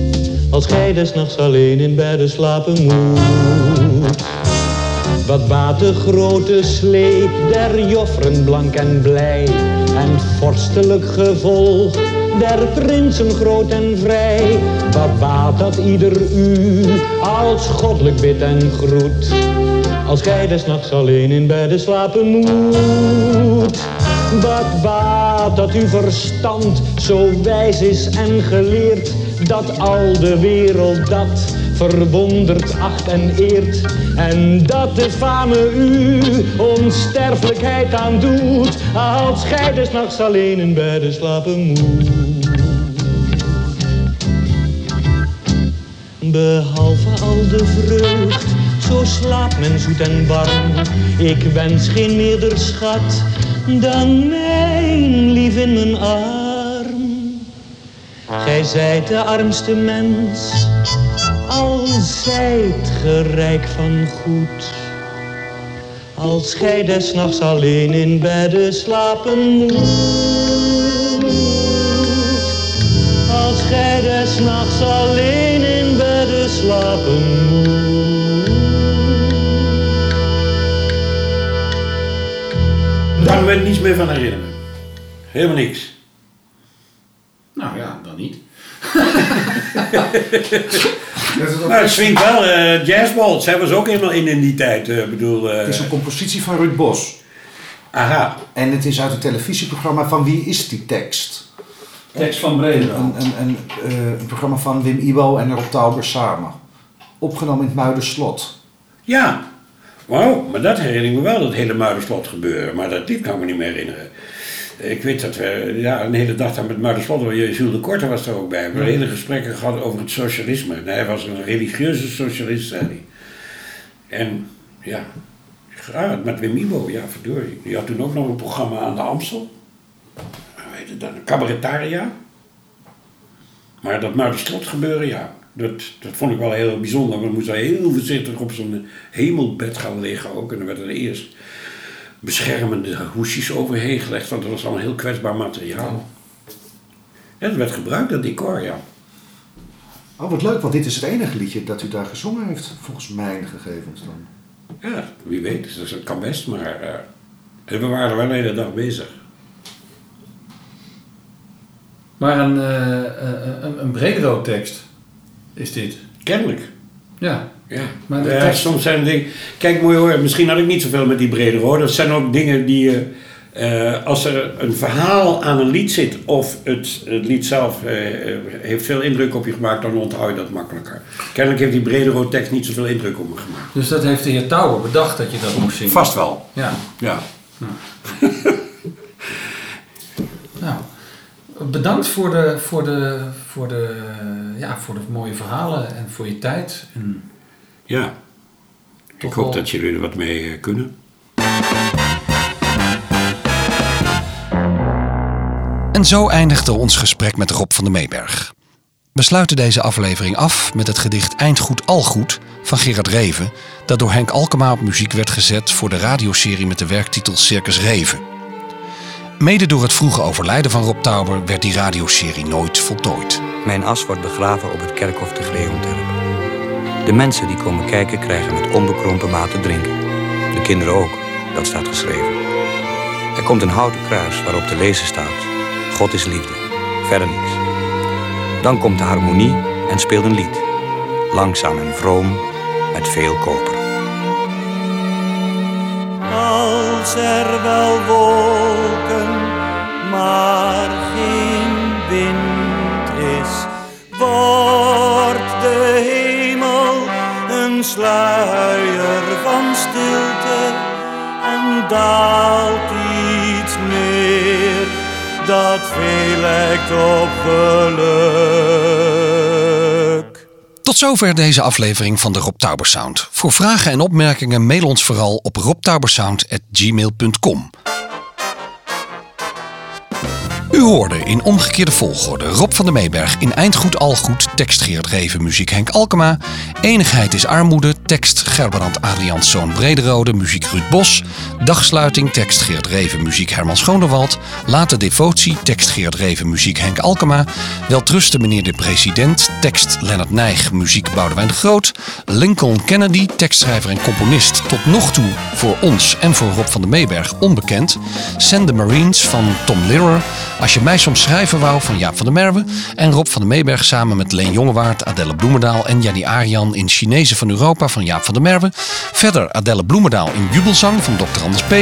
Als gij des nachts alleen in bedden slapen moet. Wat baat de grote sleep der jofferen blank en blij En vorstelijk gevolg der prinsen groot en vrij Wat baat dat ieder u als goddelijk bid en groet Als gij des nachts alleen in bedden slapen moet Wat baat dat uw verstand zo wijs is en geleerd Dat al de wereld dat verwondert, acht en eert. En dat de fame u onsterfelijkheid aandoet, als gij des nachts alleen in bedden slapen moet. Behalve al de vreugd, zo slaapt men zoet en warm. Ik wens geen meerder schat dan mijn lief in mijn arm. Gij zijt de armste mens, al zijt ge rijk van goed. Als gij des nachts alleen in bedden slapen moet. Als gij des nachts alleen in bedden slapen moet. Me niets meer van herinneren. Helemaal niks. Nou ja, dan niet. Maar het swingt wel. eh Jazzballs, zij was ook helemaal in in die tijd. eh, bedoel, eh, Het is een compositie van Ruud Bos. Aha. En het is uit het televisieprogramma van Wie is die tekst? Tekst van Breder. Een, een, een, eh, een programma van Wim Ibo en Rob Tauber samen. Opgenomen in het Muiderslot. Ja. Wauw, maar dat herinner ik me wel, dat hele Muiderslot gebeuren. Maar dat, dit kan ik me niet meer herinneren. Ik weet dat we ja, een hele dag daar met Muiderslot, Jules de Korte was er ook bij. We hebben hele gesprekken gehad over het socialisme. Hij was een religieuze socialist, zei hij. En ja, ja met Wim Ibo, ja verdorie. Die had toen ook nog een programma aan de Amstel. Het dan? Cabaretaria. Maar dat Muiderslot gebeuren, ja. Dat, dat vond ik wel heel bijzonder. Want we moesten heel voorzichtig op zo'n hemelbed gaan liggen ook. En dan werden er eerst beschermende hoesjes overheen gelegd. Want dat was allemaal heel kwetsbaar materiaal. Ja, dat werd gebruikt, dat decor, ja. Oh, wat leuk, want dit is het enige liedje dat u daar gezongen heeft, volgens mijn gegevens dan. Ja, wie weet. Dus dat kan best, maar... eh, we waren er wel de hele dag bezig. Maar een, eh, eh, een, een tekst is dit. Kennelijk. Ja. Ja, Maar de ja, tekst- soms zijn er dingen... Kijk, mooi hoor, misschien had ik niet zoveel met die brede hoor. Dat zijn ook dingen die je... eh, als er een verhaal aan een lied zit of het, het lied zelf eh, eh, heeft veel indruk op je gemaakt, dan onthoud je dat makkelijker. Kennelijk heeft die brede tekst niet zoveel indruk op me gemaakt. Dus dat heeft de heer Tauber bedacht dat je dat moest zingen? Vast wel. Ja. Ja. Nou, bedankt voor de, voor, de, voor, de, ja, voor de mooie verhalen en voor je tijd. En Ja. Ik hoop wel- dat jullie er wat mee eh, kunnen. En zo eindigde ons gesprek met Rob van der Meeberg. We sluiten deze aflevering af met het gedicht Eind goed al goed van Gerard Reven, dat door Henk Alkema op muziek werd gezet voor de radioserie met de werktitel Circus Reven. Mede door het vroege overlijden van Rob Tauber werd die radioserie nooit voltooid. Mijn as wordt begraven op het kerkhof te Greonterp. De mensen die komen kijken krijgen met onbekrompen maat te drinken. De kinderen ook, dat staat geschreven. Er komt een houten kruis waarop te lezen staat: God is liefde, verder niks. Dan komt de harmonie en speelt een lied. Langzaam en vroom, met veel koper. Als er wel wolken, maar geen wind is, wordt de hemel een sluier van stilte en daalt iets neer dat veel lijkt op geluk. Tot zover deze aflevering van de Rob Tauber Sound. Voor vragen en opmerkingen mail ons vooral op robtaubersound.gmail.com. U hoorde in omgekeerde volgorde Rob van der Meeberg in Eindgoed Algoed, tekst Geert Reven, muziek Henk Alkema. Enigheid is armoede, tekst Gerbrand Adriaanszoon Brederode, muziek Ruud Bos. Dagsluiting, tekst Geert Reven, muziek Herman Schoonderwald. Later devotie, tekst Geert Reven, muziek Henk Alkema. Weltrusten meneer de president, tekst Lennart Nijg, muziek Boudewijn de Groot. Lincoln Kennedy, tekstschrijver en componist, tot nog toe voor ons en voor Rob van der Meeberg onbekend. Send the Marines van Tom Lehrer. Als je mij soms schrijven wou van Jaap van der Merwe. En Rob van der Meeberg samen met Leen Jongewaard, Adelle Bloemendaal en Jannie Arian in Chinezen van Europa van Jaap van der Merwe. Verder Adelle Bloemendaal in Jubelzang van Dr. Anders P.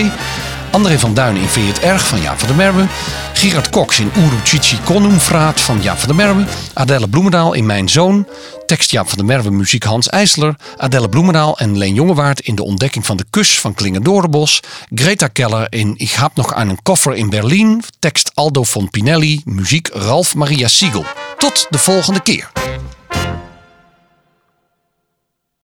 André van Duin in Vind het erg van Jaap van der Merwe. Gerard Cox in Uru Chichi Konumfraat van Jaap van der Merwe. Adelle Bloemendaal in Mijn Zoon. Tekst Jaap van der Merwe, muziek Hans IJsler. Adelle Bloemendaal en Leen Jongewaard in De Ontdekking van de Kus van Klingendorenbos. Greta Keller in Ik heb nog aan een koffer in Berlijn. Tekst Aldo von Pinelli, muziek Ralf Maria Siegel. Tot de volgende keer.